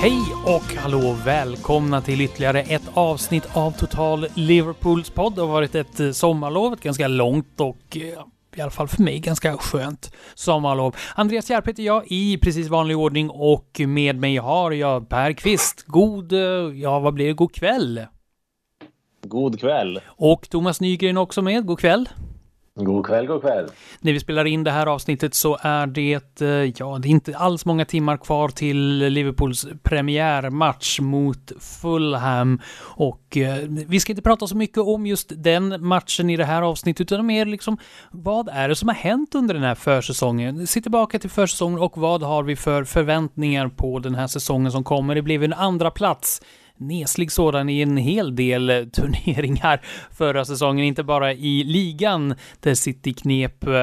Hej och hallå! Välkomna till ytterligare ett avsnitt av Total Liverpools podd. Det har varit ett eh, sommarlov, ett ganska långt och eh, i alla fall för mig ganska skönt sommarlov. Andreas Järp heter jag i precis vanlig ordning och med mig har jag Per Kvist. God, eh, ja vad blir det, god kväll! God kväll! Och Thomas Nygren också med, god kväll! God kväll, god kväll. När vi spelar in det här avsnittet så är det, eh, ja, det är inte alls många timmar kvar till Liverpools premiärmatch mot Fulham. Och eh, vi ska inte prata så mycket om just den matchen i det här avsnittet, utan mer liksom vad är det som har hänt under den här försäsongen? Se tillbaka till försäsongen och vad har vi för förväntningar på den här säsongen som kommer? Det blev en andra plats neslig sådan i en hel del eh, turneringar förra säsongen, inte bara i ligan där City knep eh,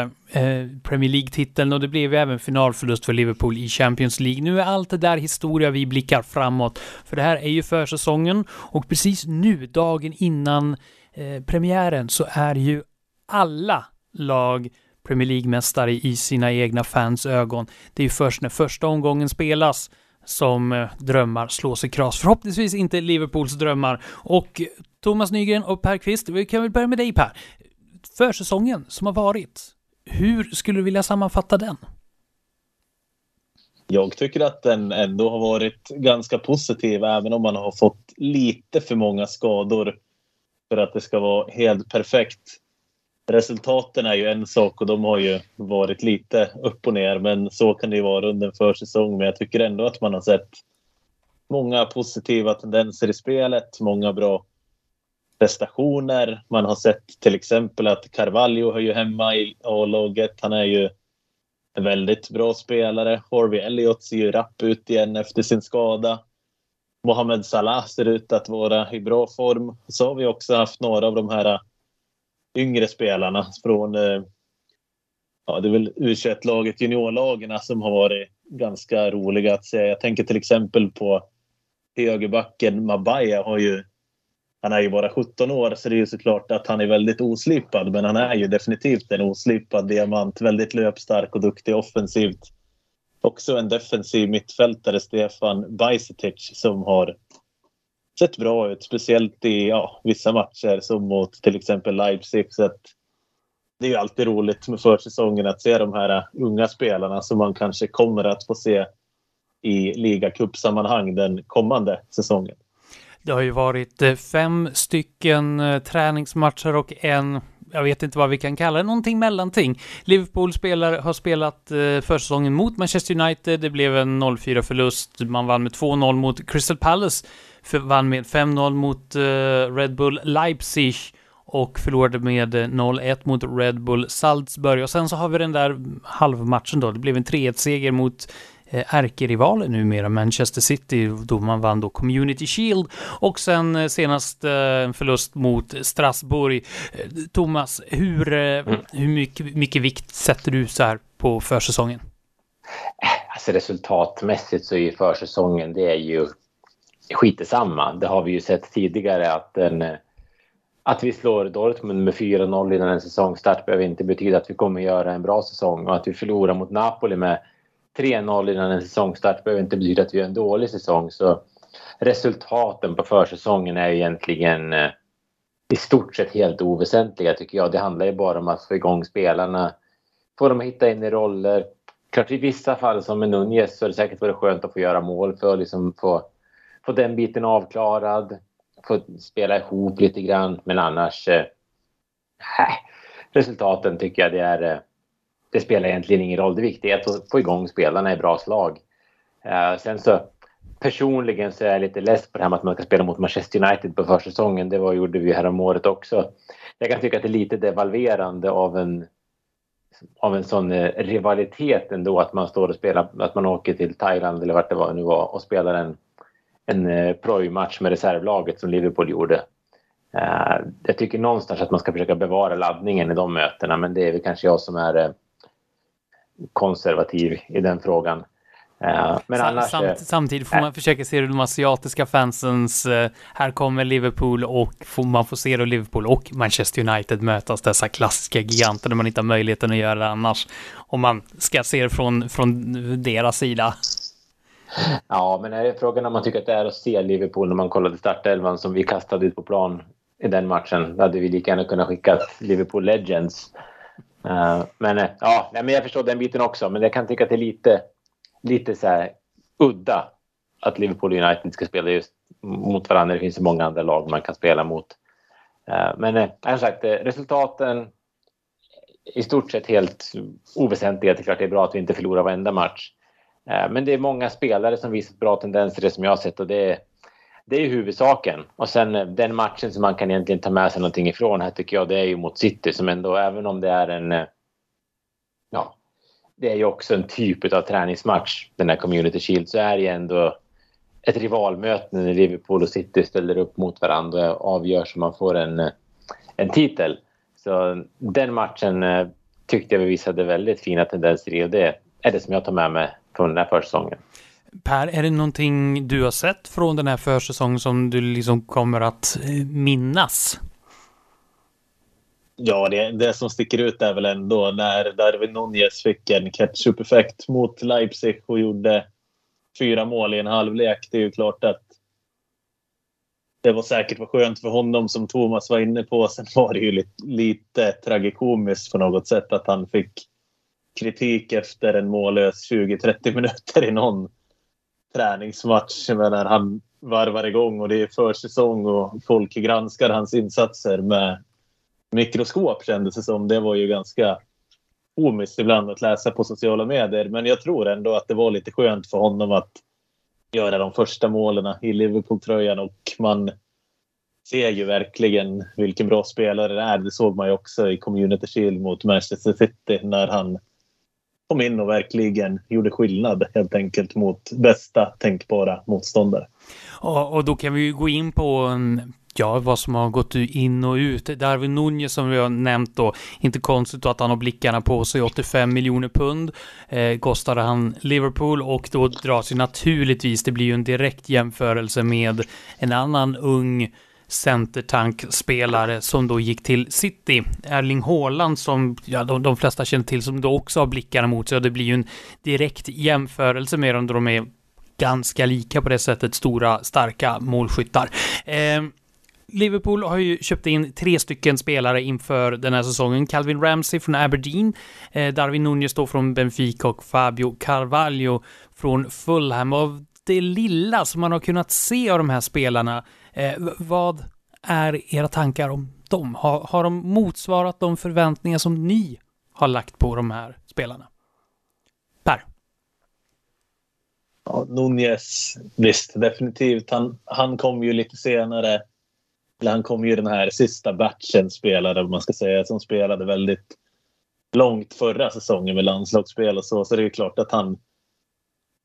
eh, Premier League-titeln och det blev ju även finalförlust för Liverpool i Champions League. Nu är allt det där historia, vi blickar framåt. För det här är ju försäsongen och precis nu, dagen innan eh, premiären, så är ju alla lag Premier League-mästare i sina egna fans ögon. Det är ju först när första omgången spelas som eh, drömmar slås i kras. Förhoppningsvis inte Liverpools drömmar. Och Thomas Nygren och Per Kvist, vi kan väl börja med dig Per. Försäsongen som har varit, hur skulle du vilja sammanfatta den? Jag tycker att den ändå har varit ganska positiv, även om man har fått lite för många skador för att det ska vara helt perfekt resultaten är ju en sak och de har ju varit lite upp och ner. Men så kan det ju vara under en försäsong. Men jag tycker ändå att man har sett många positiva tendenser i spelet. Många bra prestationer. Man har sett till exempel att Carvalho hör ju hemma i A-laget. Han är ju en väldigt bra spelare. Harvey Elliott ser ju rapp ut igen efter sin skada. Mohamed Salah ser ut att vara i bra form. Så har vi också haft några av de här yngre spelarna från eh, ja, det är väl U21-laget, juniorlagen alltså, som har varit ganska roliga att se. Jag tänker till exempel på högerbacken Mabaya har ju han är ju bara 17 år så det är ju såklart att han är väldigt oslipad men han är ju definitivt en oslipad diamant. Väldigt löpstark och duktig offensivt. Också en defensiv mittfältare, Stefan Bajsetic, som har sett bra ut, speciellt i ja, vissa matcher som mot till exempel Leipzig. Så det är ju alltid roligt med försäsongen att se de här unga spelarna som man kanske kommer att få se i ligacupsammanhang den kommande säsongen. Det har ju varit eh, fem stycken eh, träningsmatcher och en jag vet inte vad vi kan kalla det, någonting mellanting. Liverpool spelar, har spelat eh, försäsongen mot Manchester United, det blev en 0-4 förlust, man vann med 2-0 mot Crystal Palace vann med 5-0 mot uh, Red Bull Leipzig och förlorade med 0-1 eh, mot Red Bull Salzburg. Och sen så har vi den där halvmatchen då. Det blev en 3-1-seger mot eh, ärkerivalen numera, Manchester City, då man vann då Community Shield. Och sen senast en förlust mot Strasbourg. Thomas, hur, mm. hur mycket, mycket vikt sätter du så här på försäsongen? Alltså resultatmässigt så är ju försäsongen, det är ju skit samma. Det har vi ju sett tidigare att, en, eh, att vi slår Dortmund med 4-0 innan en säsongstart behöver inte betyda att vi kommer göra en bra säsong och att vi förlorar mot Napoli med 3-0 innan en säsongstart behöver inte betyda att vi gör en dålig säsong. Så resultaten på försäsongen är egentligen eh, i stort sett helt oväsentliga tycker jag. Det handlar ju bara om att få igång spelarna, få dem att hitta in i roller. Klart i vissa fall som med Nunez så har det säkert varit skönt att få göra mål för att liksom få få den biten avklarad, få spela ihop lite grann. Men annars, eh, resultaten tycker jag det är eh, det spelar egentligen ingen roll. Det viktiga är att få igång spelarna i bra slag. Eh, sen så personligen så är jag lite less på det här med att man ska spela mot Manchester United på försäsongen. Det var, gjorde vi här om året också. Jag kan tycka att det är lite devalverande av en av en sån eh, rivalitet ändå att man står och spelar, att man åker till Thailand eller vart det var nu var och spelar en en eh, proj-match med reservlaget som Liverpool gjorde. Eh, jag tycker någonstans att man ska försöka bevara laddningen i de mötena men det är väl kanske jag som är eh, konservativ i den frågan. Men annars, samt, samtidigt får man försöka se de asiatiska fansens, här kommer Liverpool och får, man får se då Liverpool och Manchester United mötas, dessa klassiska giganter när man inte har möjligheten att göra det annars. Om man ska se det från, från deras sida. Ja, men är det frågan om man tycker att det är att se Liverpool när man kollade startelvan som vi kastade ut på plan i den matchen. Då hade vi lika gärna kunnat skicka Liverpool Legends. Eh, men eh, ja, men jag förstår den biten också. Men jag kan tycka att det är lite, lite så här udda att Liverpool och United ska spela just mot varandra. Det finns så många andra lag man kan spela mot. Eh, men som sagt, resultaten i stort sett helt oväsentliga. Det är klart det är bra att vi inte förlorar varenda match. Eh, men det är många spelare som visar bra tendenser, det som jag har sett. Och det är, det är huvudsaken. Och sen eh, den matchen som man kan egentligen ta med sig någonting ifrån här tycker jag det är ju mot City som ändå, även om det är en... Eh, ja, det är ju också en typ av träningsmatch, den här Community Shield, så är det ju ändå ett rivalmöte när Liverpool och City ställer upp mot varandra och avgör så man får en, en titel. Så den matchen tyckte jag vi visade väldigt fina tendenser i och det är det som jag tar med mig från den här försäsongen. Per, är det någonting du har sett från den här försäsongen som du liksom kommer att eh, minnas? Ja, det, det som sticker ut är väl ändå när Darwin Nunez fick en ketchup-effekt mot Leipzig och gjorde fyra mål i en halvlek. Det är ju klart att det var säkert var skönt för honom som Thomas var inne på. Sen var det ju lite, lite tragikomiskt på något sätt att han fick kritik efter en mållös 20-30 minuter i någon träningsmatch när han varvar igång och det är försäsong och folk granskar hans insatser med mikroskop kändes det som. Det var ju ganska komiskt ibland att läsa på sociala medier. Men jag tror ändå att det var lite skönt för honom att göra de första målen i Liverpool-tröjan och man ser ju verkligen vilken bra spelare det är. Det såg man ju också i Community Shield mot Manchester City när han kom in och verkligen gjorde skillnad helt enkelt mot bästa tänkbara motståndare. Och, och då kan vi ju gå in på ja, vad som har gått in och ut. Darwin Nunez som vi har nämnt då, inte konstigt då att han har blickarna på sig, 85 miljoner pund eh, kostade han Liverpool och då dras ju naturligtvis, det blir ju en direkt jämförelse med en annan ung centertankspelare som då gick till City. Erling Haaland som ja, de, de flesta känner till som då också har blickarna mot sig. och Det blir ju en direkt jämförelse med dem då de är ganska lika på det sättet, stora, starka målskyttar. Eh, Liverpool har ju köpt in tre stycken spelare inför den här säsongen. Calvin Ramsey från Aberdeen, eh, Darwin Nunez då från Benfica och Fabio Carvalho från Fulham. Av det lilla som man har kunnat se av de här spelarna Eh, vad är era tankar om dem? Har, har de motsvarat de förväntningar som ni har lagt på de här spelarna? Per? Ja, Nunez, visst, definitivt. Han, han kom ju lite senare. Eller han kom ju den här sista batchen spelare, man ska säga, som spelade väldigt långt förra säsongen med landslagsspel och så. Så det är klart att han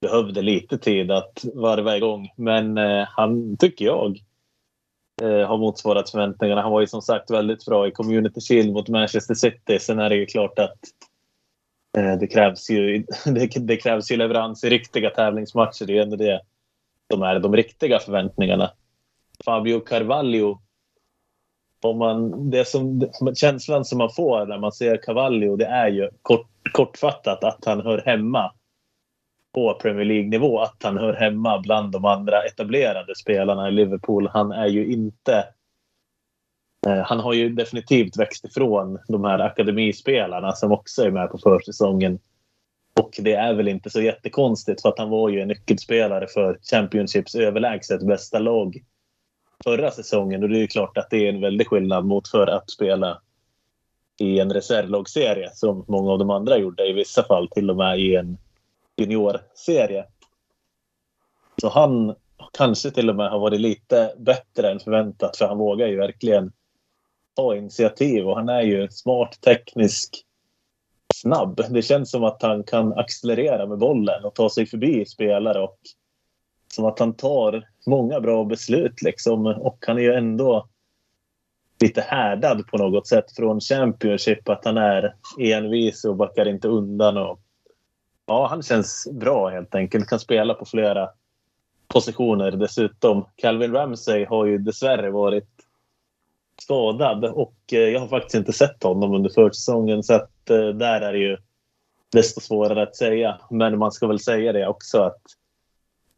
behövde lite tid att varva igång. Men eh, han, tycker jag, eh, har motsvarat förväntningarna. Han var ju som sagt väldigt bra i Community Shield mot Manchester City. Sen är det ju klart att eh, det, krävs ju, det, det, krävs ju leverans i riktiga tävlingsmatcher. Det är ju ändå det som är de riktiga förväntningarna. Fabio Carvalho om man, det som, känslan som man får när man ser Carvalho, det är ju kort, kortfattat att han hör hemma på Premier League-nivå att han hör hemma bland de andra etablerade spelarna i Liverpool. Han är ju inte... Eh, han har ju definitivt växt ifrån de här akademispelarna som också är med på försäsongen. Och det är väl inte så jättekonstigt för att han var ju en nyckelspelare för Championships överlägset bästa lag förra säsongen. Och det är ju klart att det är en väldig skillnad mot för att spela i en reservlagsserie som många av de andra gjorde. I vissa fall till och med i en juniorserie. Så han kanske till och med har varit lite bättre än förväntat för han vågar ju verkligen ta initiativ och han är ju smart, teknisk, snabb. Det känns som att han kan accelerera med bollen och ta sig förbi spelare och som att han tar många bra beslut liksom och han är ju ändå lite härdad på något sätt från Championship att han är envis och backar inte undan och Ja, han känns bra helt enkelt. Kan spela på flera positioner dessutom. Calvin Ramsey har ju dessvärre varit skadad och eh, jag har faktiskt inte sett honom under försäsongen så att eh, där är det ju desto svårare att säga. Men man ska väl säga det också att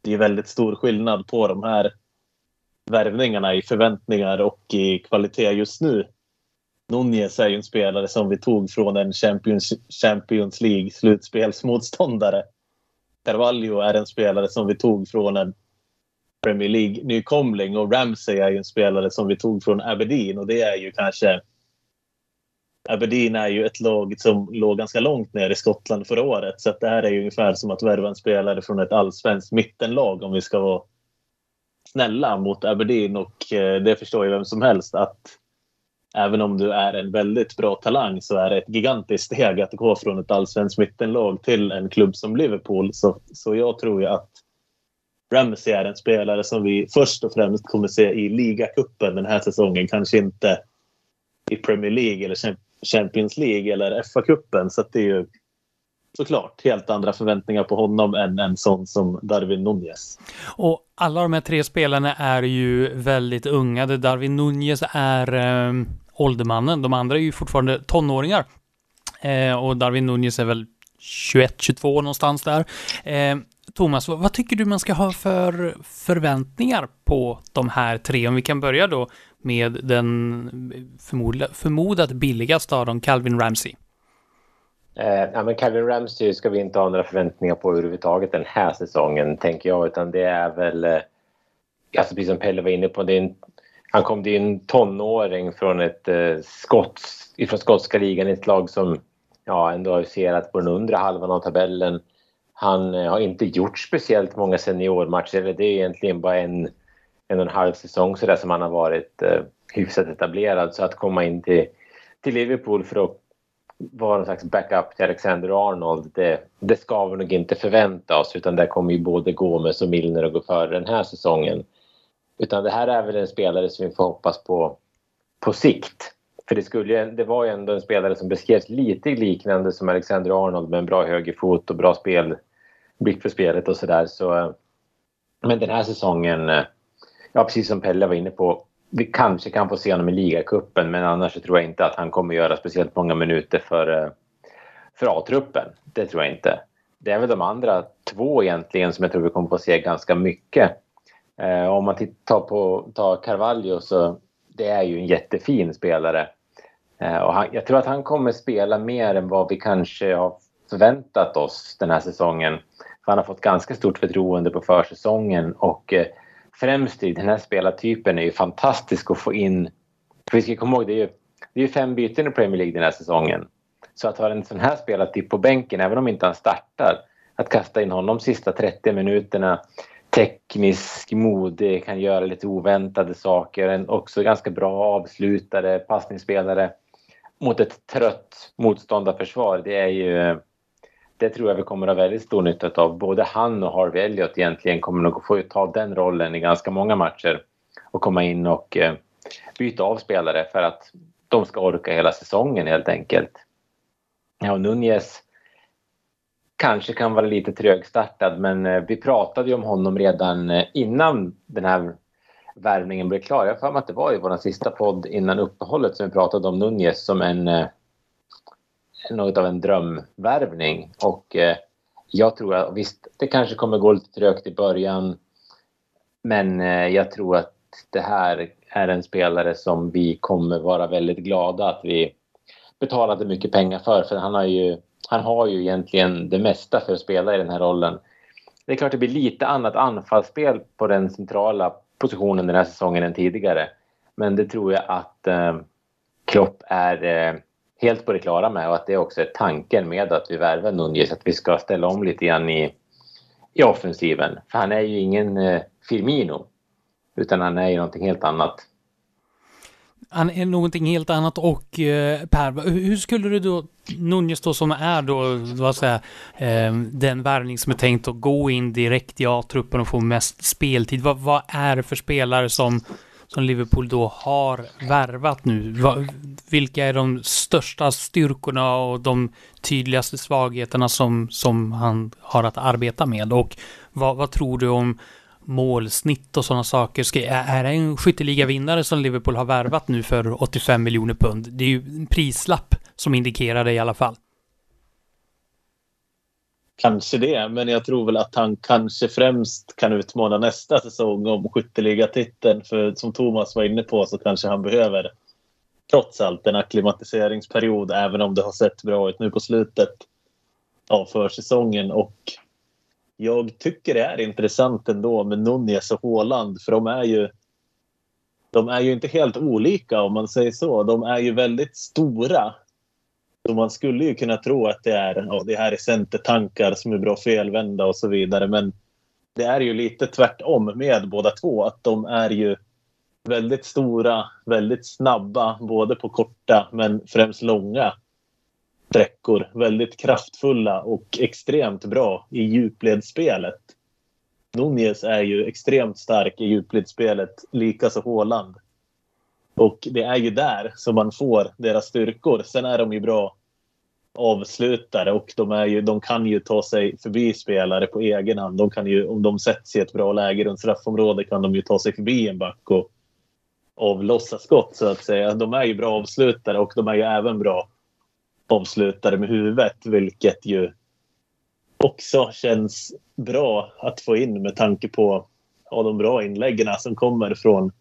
det är väldigt stor skillnad på de här värvningarna i förväntningar och i kvalitet just nu. Nunez är ju en spelare som vi tog från en Champions, Champions League slutspelsmotståndare. Carvalho är en spelare som vi tog från en Premier League-nykomling och Ramsey är ju en spelare som vi tog från Aberdeen och det är ju kanske Aberdeen är ju ett lag som låg ganska långt ner i Skottland förra året så det här är ju ungefär som att värva en spelare från ett allsvenskt mittenlag om vi ska vara snälla mot Aberdeen och eh, det förstår ju vem som helst att även om du är en väldigt bra talang så är det ett gigantiskt steg att gå från ett allsvenskt mittenlag till en klubb som Liverpool. Så, så jag tror ju att Ramsey är en spelare som vi först och främst kommer se i ligacupen den här säsongen. Kanske inte i Premier League eller Champions League eller FA-cupen. Så det är ju såklart helt andra förväntningar på honom än en sån som Darwin Nunez. Och alla de här tre spelarna är ju väldigt unga. Darwin Nunez är eh, åldermannen. De andra är ju fortfarande tonåringar. Eh, och Darwin Nunez är väl 21-22 någonstans där. Eh, Thomas, vad, vad, tycker du man ska ha för förväntningar på de här tre? Om vi kan börja då med den förmodat billigaste av dem, Calvin Ramsey. Eh, ja, men Calvin Ramsey ska vi inte ha några förväntningar på överhuvudtaget den här säsongen, tänker jag. Utan det är väl, eh, alltså precis som Pelle var inne på, det är en, han kom, till en tonåring från ett eh, skots, ifrån skotska ligan, ett lag som ja, ändå har huserat på den undre halvan av tabellen. Han eh, har inte gjort speciellt många seniormatcher, eller det är egentligen bara en, en och en halv säsong så där som han har varit eh, hyfsat etablerad. Så att komma in till, till Liverpool för att vara någon slags backup till Alexander Arnold, det, det ska vi nog inte förvänta oss utan där kommer ju både Gomes och Milner att gå före den här säsongen. Utan det här är väl en spelare som vi får hoppas på på sikt. För det, skulle, det var ju ändå en spelare som beskrevs lite liknande som Alexander Arnold med en bra högerfot och bra spel, blick för spelet och sådär. Så, eh, men den här säsongen, eh, ja precis som Pelle var inne på, vi kanske kan få se honom i ligacupen men annars tror jag inte att han kommer göra speciellt många minuter för, eh, för A-truppen. Det tror jag inte. Det är väl de andra två egentligen som jag tror vi kommer få se ganska mycket. Eh, om man tittar på tar Carvalho så det är ju en jättefin spelare. Eh, och han, jag tror att han kommer spela mer än vad vi kanske har förväntat oss den här säsongen. För han har fått ganska stort förtroende på försäsongen och eh, främst i den här spelartypen är ju fantastisk att få in. För vi ska komma ihåg, det är ju, det är fem byten i Premier League den här säsongen. Så att ha en sån här spelartyp på bänken, även om inte han startar, att kasta in honom sista 30 minuterna teknisk, modig, kan göra lite oväntade saker. En också ganska bra avslutare, passningsspelare mot ett trött motståndarförsvar. Det är ju det tror jag vi kommer att ha väldigt stor nytta av. Både han och Harvey Elliott egentligen kommer nog få ta den rollen i ganska många matcher och komma in och eh, byta av spelare för att de ska orka hela säsongen helt enkelt. Ja, och Nunez kanske kan vara lite trögstartad men eh, vi pratade ju om honom redan eh, innan den här värvningen blev klar. Jag har för mig att det var i vår sista podd innan uppehållet som vi pratade om Nunez som en eh, något av en drömvärvning och jag tror att visst, det kanske kommer gå lite trögt i början men jag tror att det här är en spelare som vi kommer vara väldigt glada att vi betalade mycket pengar för för han har ju han har ju egentligen det mesta för att spela i den här rollen. Det är klart det blir lite annat anfallsspel på den centrala positionen den här säsongen än tidigare. Men det tror jag att eh, Klopp är eh, helt på det klara med och att det också är tanken med att vi värvar Nunez, att vi ska ställa om lite grann i, i offensiven. För han är ju ingen eh, Firmino, utan han är ju någonting helt annat. Han är någonting helt annat och eh, Per, hur skulle du då, Nunez då som är då, vad säger eh, den värvning som är tänkt att gå in direkt i A-truppen och få mest speltid, vad, vad är det för spelare som, som Liverpool då har värvat nu? Va, vilka är de största styrkorna och de tydligaste svagheterna som, som han har att arbeta med? Och vad, vad tror du om målsnitt och sådana saker. Ska, är det en skytteligavinnare som Liverpool har värvat nu för 85 miljoner pund? Det är ju en prislapp som indikerar det i alla fall. Kanske det, men jag tror väl att han kanske främst kan utmana nästa säsong om skytteligatiteln. För som Thomas var inne på så kanske han behöver trots allt en akklimatiseringsperiod även om det har sett bra ut nu på slutet av försäsongen. Och jag tycker det är intressant ändå med Nunez och Håland för de är ju de är ju inte helt olika om man säger så. De är ju väldigt stora. Så man skulle ju kunna tro att det är, ja, det här är centertankar som är bra felvända och så vidare. Men det är ju lite tvärtom med båda två. Att de är ju väldigt stora, väldigt snabba, både på korta men främst långa sträckor. Väldigt kraftfulla och extremt bra i djupledsspelet. Nunez är ju extremt stark i djupledsspelet, likaså Håland. Och det är ju där som man får deras styrkor. Sen är de ju bra avslutare och de, är ju, de kan ju ta sig förbi spelare på egen hand. De kan ju, om de sätts i ett bra läge runt straffområdet kan de ju ta sig förbi en back och avlossa skott så att säga. De är ju bra avslutare och de är ju även bra avslutare med huvudet, vilket ju också känns bra att få in med tanke på ja, de bra inläggen som kommer från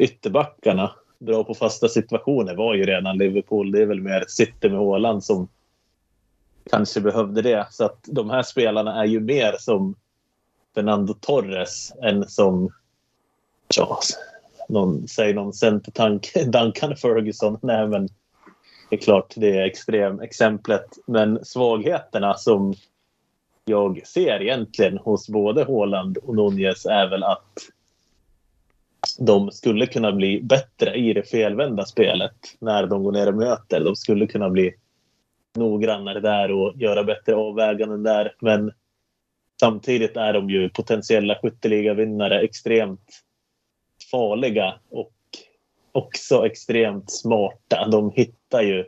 ytterbackarna. Bra på fasta situationer var ju redan Liverpool. Det är väl mer City med Håland som kanske behövde det. Så att de här spelarna är ju mer som Fernando Torres än som ja, någon, säg någon centertank, Duncan Ferguson. Nej, men det är klart, det är extremexemplet. Men svagheterna som jag ser egentligen hos både Håland och Nunez är väl att de skulle kunna bli bättre i det felvända spelet när de går ner och möter. De skulle kunna bli noggrannare där och göra bättre avväganden där. Men samtidigt är de ju potentiella skytteligavinnare extremt farliga och också extremt smarta. De hittar ju...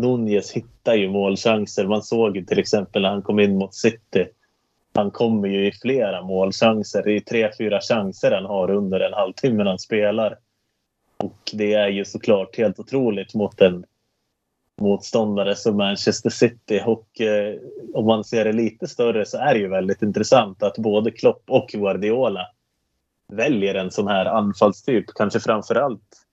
Nunez hittar ju målchanser. Man såg ju till exempel när han kom in mot City. Han kommer ju i flera målchanser. Det är tre, fyra chanser han har under en halvtimme när han spelar. Och det är ju såklart helt otroligt mot en motståndare som Manchester City. Och eh, om man ser det lite större så är det ju väldigt intressant att både Klopp och Guardiola väljer en sån här anfallstyp. Kanske framför allt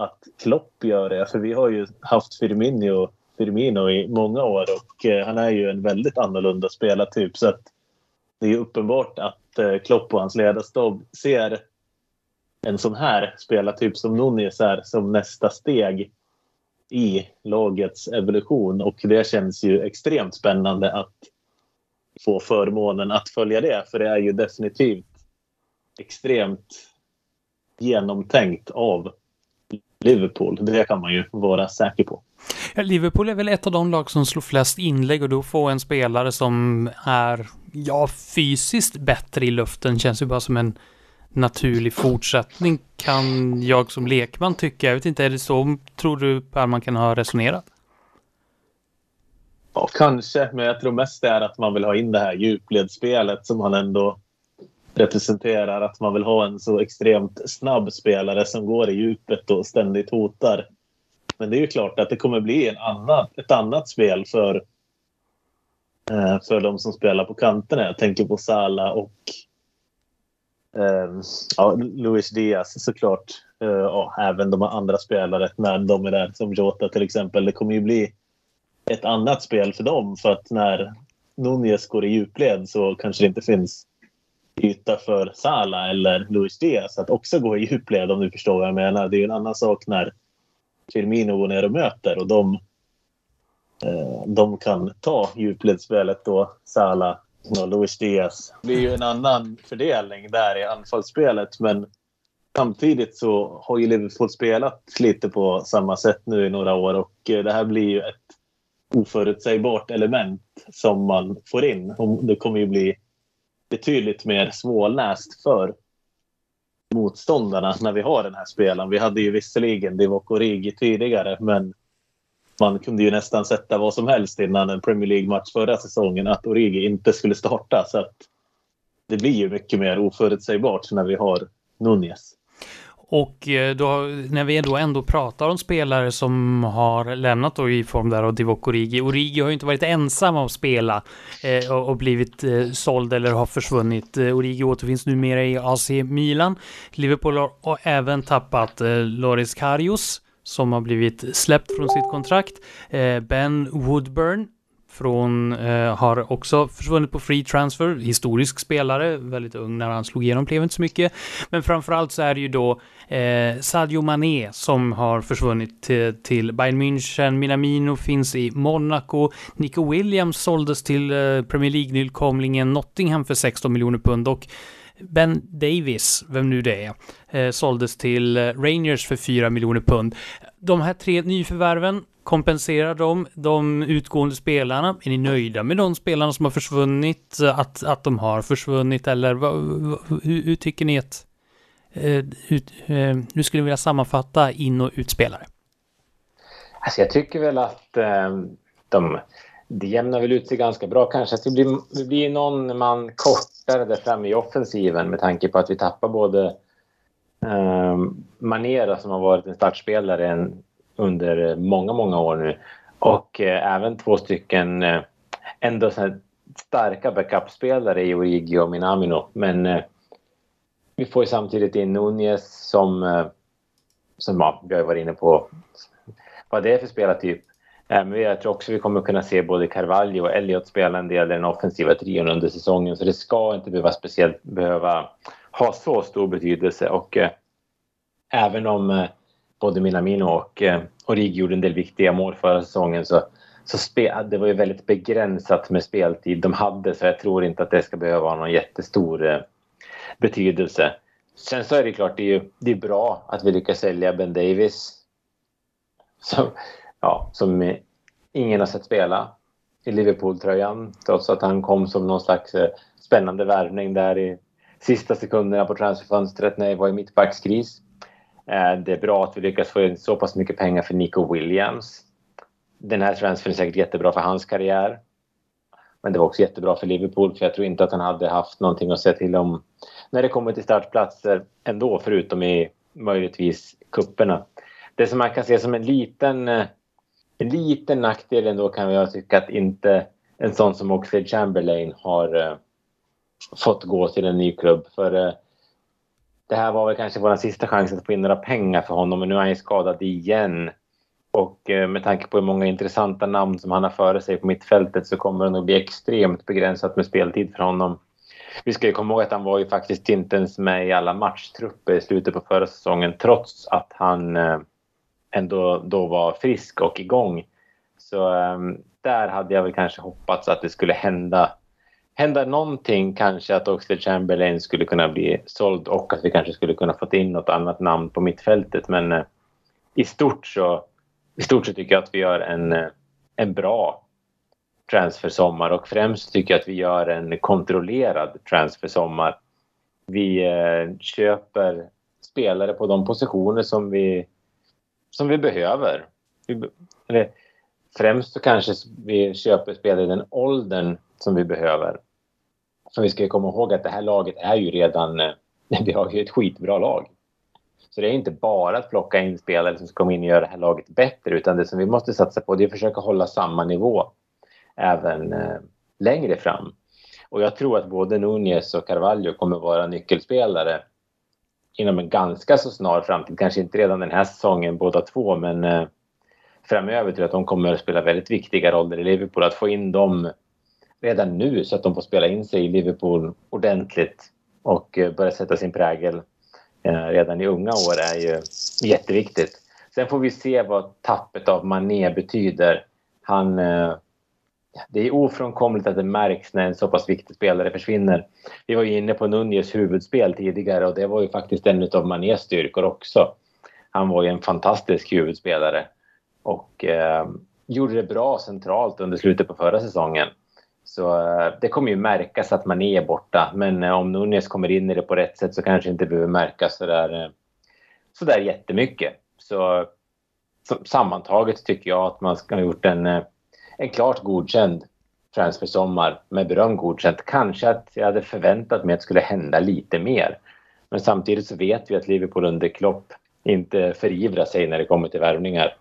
att Klopp gör det. För vi har ju haft Firmino, Firmino i många år och eh, han är ju en väldigt annorlunda spelartyp. Så att det är uppenbart att eh, Klopp och hans ledarstab ser en sån här spelartyp som Nunez är som nästa steg i lagets evolution och det känns ju extremt spännande att få förmånen att följa det för det är ju definitivt extremt genomtänkt av Liverpool. Det kan man ju vara säker på. Ja, Liverpool är väl ett av de lag som slår flest inlägg och då få en spelare som är, ja, fysiskt bättre i luften känns ju bara som en naturlig fortsättning kan jag som lekman tycka. Jag vet inte, är det så tror du Per man kan ha resonerat? Ja, kanske, men jag tror mest det är att man vill ha in det här djupledsspelet som han ändå representerar att man vill ha en så extremt snabb spelare som går i djupet och ständigt hotar. Men det är ju klart att det kommer bli en annan, ett annat spel för, eh, för de som spelar på kanterna. Jag tänker på Sala och eh, ja, Luis Diaz såklart. Eh, och även de andra spelare när de är där, som Jota till exempel. Det kommer ju bli ett annat spel för dem för att när Nunez går i djupled så kanske det inte finns yta för Sala eller Luis Diaz att också gå i djupled om du förstår vad jag menar. Det är ju en annan sak när Firmino går ner och möter och de, eh, de kan ta djupledsspelet då, Sala och Luis Diaz. Det blir ju en annan fördelning där i anfallsspelet men samtidigt så har ju Liverpool spelat lite på samma sätt nu i några år och eh, det här blir ju ett oförutsägbart element som man får in. Det kommer ju bli betydligt mer svårläst för motståndarna när vi har den här spelaren. Vi hade ju visserligen Divock Origi tidigare, men man kunde ju nästan sätta vad som helst innan en Premier League-match förra säsongen att Origi inte skulle starta. Så att det blir ju mycket mer oförutsägbart när vi har Nunez. Och eh, då, när vi då ändå pratar om spelare som har lämnat då i form där av Divock Origi. Origi har ju inte varit ensam om att spela eh, och, och, blivit eh, såld eller har försvunnit. Eh, Origi återfinns numera i AC Milan. Liverpool har, även tappat eh, Loris Karius som har blivit släppt från sitt kontrakt. Eh, ben Woodburn från, eh, har också försvunnit på free transfer. Historisk spelare, väldigt ung när han slog igenom, blev inte så mycket. Men framförallt så är det ju då eh, Sadio Mané som har försvunnit till, till Bayern München. Minamino finns i Monaco. Nico Williams såldes till eh, Premier League-nykomlingen Nottingham för 16 miljoner pund och Ben Davis, vem nu det är, eh, såldes till eh, Rangers för 4 miljoner pund. De här tre nyförvärven, kompenserar de de utgående spelarna? Är ni nöjda med de spelarna som har försvunnit? Att, att de har försvunnit eller vad, hur, hur, tycker ni att eh, ut, eh, hur skulle ni vilja sammanfatta in och utspelare? Alltså jag tycker väl att eh, de, det jämnar väl ut sig ganska bra. Kanske att det blir, det blir någon man kortare där framme i offensiven med tanke på att vi tappar både eh, Manera som har varit en startspelare under eh, många, många år nu och eh, även två stycken eh, ändå så starka backupspelare i Origi och Minamino. Men eh, vi får ju samtidigt in Nunez som, eh, som ja, vi har varit inne på vad det är för spelartyp. Eh, men jag tror också vi kommer kunna se både Carvalho och Elliot spela en del i den offensiva trion under säsongen. Så det ska inte behöva speciellt behöva ha så stor betydelse. Och eh, även om eh, både Minamino och eh, Origi gjorde en del viktiga mål förra säsongen så, så spe, det var ju väldigt begränsat med speltid de hade så jag tror inte att det ska behöva ha någon jättestor eh, betydelse. Sen så är det klart, det är, ju, det är bra att vi lyckas sälja Ben Davis. Som, ja, som ingen har sett spela i Liverpool-tröjan trots att han kom som någon slags eh, spännande värvning där i sista sekunderna på transferfönstret när det var i mittbackskris. Eh, det är bra att vi lyckas få in så pass mycket pengar för Nico Williams. Den här transfern är säkert jättebra för hans karriär. Men det var också jättebra för Liverpool för jag tror inte att han hade haft någonting att säga till om när det kommer till startplatser ändå förutom i möjligtvis kupperna. Det som man kan se som en liten, eh, en liten nackdel ändå kan jag tycka att inte en sån som Oxlade Chamberlain har eh, fått gå till en ny klubb. För det här var väl kanske vår sista chans att få in några pengar för honom men nu är han ju skadad igen. Och eh, med tanke på hur många intressanta namn som han har före sig på mittfältet så kommer det nog bli extremt begränsat med speltid för honom. Vi ska ju komma ihåg att han var ju faktiskt inte ens med i alla matchtrupper i slutet på förra säsongen trots att han eh, ändå då var frisk och igång. Så eh, där hade jag väl kanske hoppats att det skulle hända hända någonting kanske att Oxlade Chamberlain skulle kunna bli såld och att vi kanske skulle kunna fått in något annat namn på mittfältet. Men eh, i stort så i stort så tycker jag att vi gör en, eh, en bra transfersommar och främst tycker jag att vi gör en kontrollerad transfersommar. Vi eh, köper spelare på de positioner som vi som vi behöver. Vi, eller, främst så kanske vi köper spelare i den åldern som vi behöver. För vi ska komma ihåg att det här laget är ju redan... Eh, vi har ju ett skitbra lag. Så det är inte bara att plocka in spelare som ska komma in och göra det här laget bättre utan det som vi måste satsa på det är att försöka hålla samma nivå även eh, längre fram. Och jag tror att både Nunez och Carvalho kommer vara nyckelspelare inom en ganska så snar framtid. Kanske inte redan den här säsongen båda två men eh, framöver till att de kommer att spela väldigt viktiga roller i Liverpool. Att få in dem redan nu så att de får spela in sig i Liverpool ordentligt och eh, börja sätta sin prägel eh, redan i unga år är ju jätteviktigt. Sen får vi se vad tappet av Mané betyder. Han eh, det är ofrånkomligt att det märks när en så pass viktig spelare försvinner. Vi var ju inne på Nunez huvudspel tidigare och det var ju faktiskt en av Manés styrkor också. Han var ju en fantastisk huvudspelare och eh, gjorde det bra centralt under slutet på förra säsongen. Så eh, det kommer ju märkas att man är borta. Men eh, om Nunez kommer in i det på rätt sätt så kanske det inte behöver märkas sådär, eh, sådär jättemycket. Så, så sammantaget tycker jag att man ska ha gjort en, eh, en klart godkänd transfersommar med beröm godkänt. Kanske att jag hade förväntat mig att det skulle hända lite mer. Men samtidigt så vet vi att Liverpool under Klopp inte förivrar sig när det kommer till värvningar.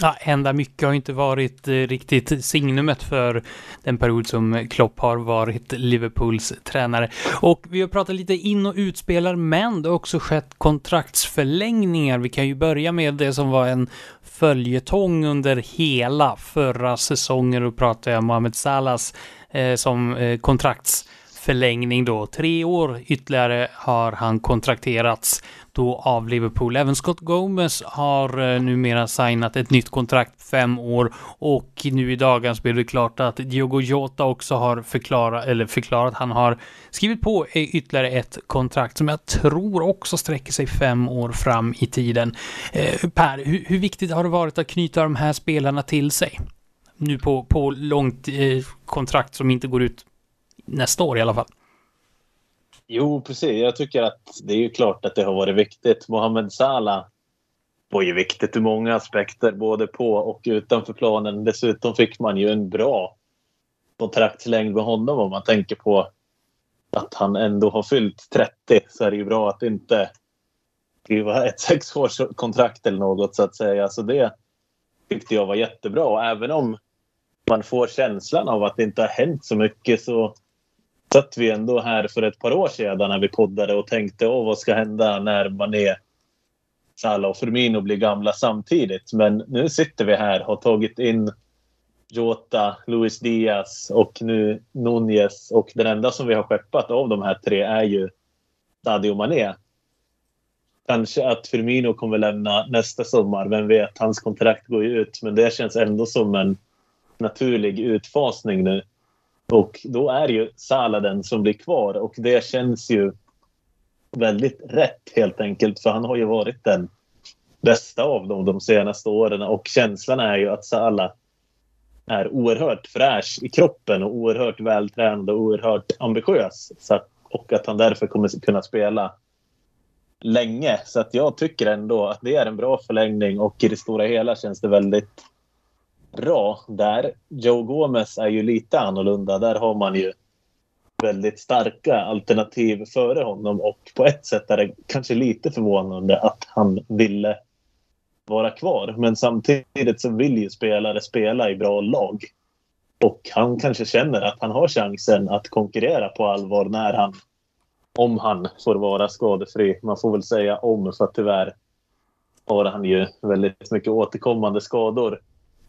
Ja, hända mycket har inte varit eh, riktigt signumet för den period som Klopp har varit Liverpools tränare. Och vi har pratat lite in och utspelare, men det har också skett kontraktsförlängningar. Vi kan ju börja med det som var en följetong under hela förra säsongen. Då pratar jag om Mohamed Salahs eh, som eh, förlängning då. Tre år ytterligare har han kontrakterats då av Liverpool. Även Scott Gomez har eh, numera signat ett nytt kontrakt fem år och nu i dagen så blev det klart att Diogo Jota också har förklarat, eller förklarat, han har skrivit på ytterligare ett kontrakt som jag tror också sträcker sig fem år fram i tiden. Eh, per, hur, hur, viktigt har det varit att knyta de här spelarna till sig? Nu på, på långt eh, kontrakt som inte går ut nästa år i alla fall. Jo, precis. Jag tycker att det är ju klart att det har varit viktigt. Mohamed Salah var ju viktigt ur många aspekter, både på och utanför planen. Dessutom fick man ju en bra kontraktslängd med honom om man tänker på att han ändå har fyllt 30 så är det ju bra att inte skriva ett sexårskontrakt eller något så att säga. Så det tyckte jag var jättebra. Och även om man får känslan av att det inte har hänt så mycket så satt vi ändå här för ett par år sedan när vi poddade och tänkte Åh, vad ska hända när Mané, Salah och Firmino blir gamla samtidigt. Men nu sitter vi här, har tagit in Jota, Luis Diaz och nu Nunez. Och den enda som vi har skeppat av de här tre är ju Sadio Mané. Kanske att Firmino kommer lämna nästa sommar. Vem vet, hans kontrakt går ju ut. Men det känns ändå som en naturlig utfasning nu. Och då är ju Salah som blir kvar och det känns ju väldigt rätt helt enkelt för han har ju varit den bästa av dem de senaste åren och känslan är ju att Salah är oerhört fräsch i kroppen och oerhört vältränad och oerhört ambitiös. Så att, och att han därför kommer kunna spela länge. Så att jag tycker ändå att det är en bra förlängning och i det stora hela känns det väldigt bra där. Joe Gomez är ju lite annorlunda. Där har man ju väldigt starka alternativ före honom och på ett sätt är det kanske lite förvånande att han ville vara kvar. Men samtidigt så vill ju spelare spela i bra lag. Och han kanske känner att han har chansen att konkurrera på allvar när han, om han får vara skadefri. Man får väl säga om för att tyvärr har han ju väldigt mycket återkommande skador.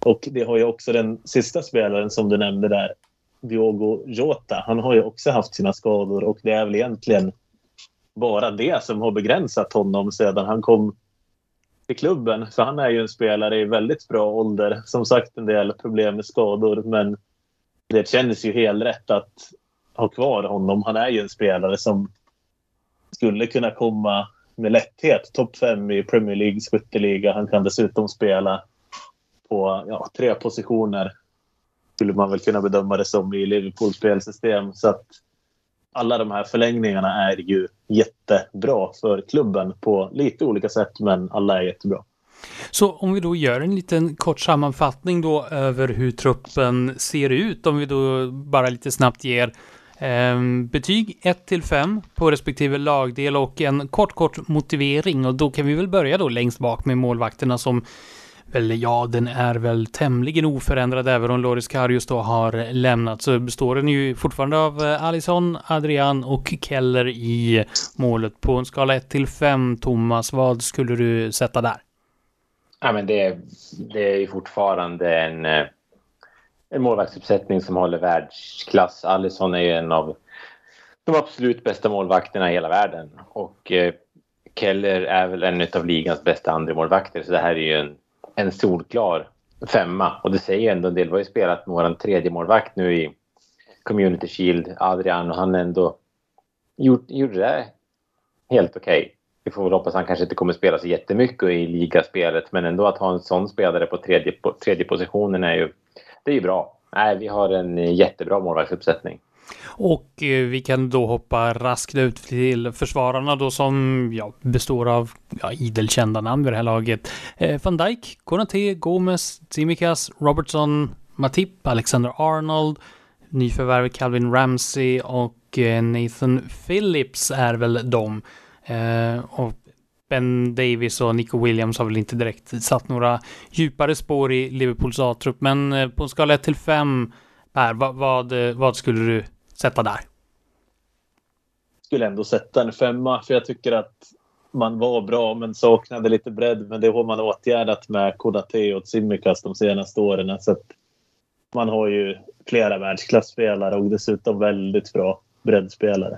Och det har ju också den sista spelaren som du nämnde där, Diogo Jota. Han har ju också haft sina skador och det är väl egentligen bara det som har begränsat honom sedan han kom till klubben. För han är ju en spelare i väldigt bra ålder. Som sagt en del problem med skador men det känns ju helt rätt att ha kvar honom. Han är ju en spelare som skulle kunna komma med lätthet topp fem i Premier Leagues skytteliga. Han kan dessutom spela på ja, tre positioner skulle man väl kunna bedöma det som i Liverpools spelsystem. Så att alla de här förlängningarna är ju jättebra för klubben på lite olika sätt, men alla är jättebra. Så om vi då gör en liten kort sammanfattning då över hur truppen ser ut, om vi då bara lite snabbt ger eh, betyg 1 till 5 på respektive lagdel och en kort, kort motivering och då kan vi väl börja då längst bak med målvakterna som eller ja, den är väl tämligen oförändrad även om Loris Karius då har lämnat. Så består den ju fortfarande av eh, Alisson, Adrian och Keller i målet. På en skala 1 till 5, Thomas, vad skulle du sätta där? Ja, men det, det är ju fortfarande en, eh, en målvaktsuppsättning som håller världsklass. Alisson är ju en av de absolut bästa målvakterna i hela världen. Och eh, Keller är väl en av ligans bästa andremålvakter, så det här är ju en en solklar femma. Och det säger ändå en del. Vi har ju spelat med vår tredje målvakt nu i Community Shield, Adrian, och han ändå gjort, gjorde det helt okej. Okay. Vi får väl hoppas att han kanske inte kommer spela så jättemycket i ligaspelet, men ändå att ha en sån spelare på tredje, på tredje positionen är ju, det är ju bra. nej, vi har en jättebra målvaktsuppsättning. Och eh, vi kan då hoppa raskt ut till försvararna då som ja, består av ja, idelkända namn vid det här laget. Eh, Van Dijk, Konate, Gomes, Tsimikas, Robertson, Matip, Alexander Arnold, nyförvärv Calvin Ramsey och eh, Nathan Phillips är väl de. Eh, och Ben Davis och Nico Williams har väl inte direkt satt några djupare spår i Liverpools A-trupp, men eh, på en skala 1 till 5 Per, vad, vad, vad skulle du sätta där? Skulle ändå sätta en femma, för jag tycker att man var bra men saknade lite bredd. Men det har man åtgärdat med Konate och Tsimikas de senaste åren. Så man har ju flera världsklasspelare och dessutom väldigt bra breddspelare.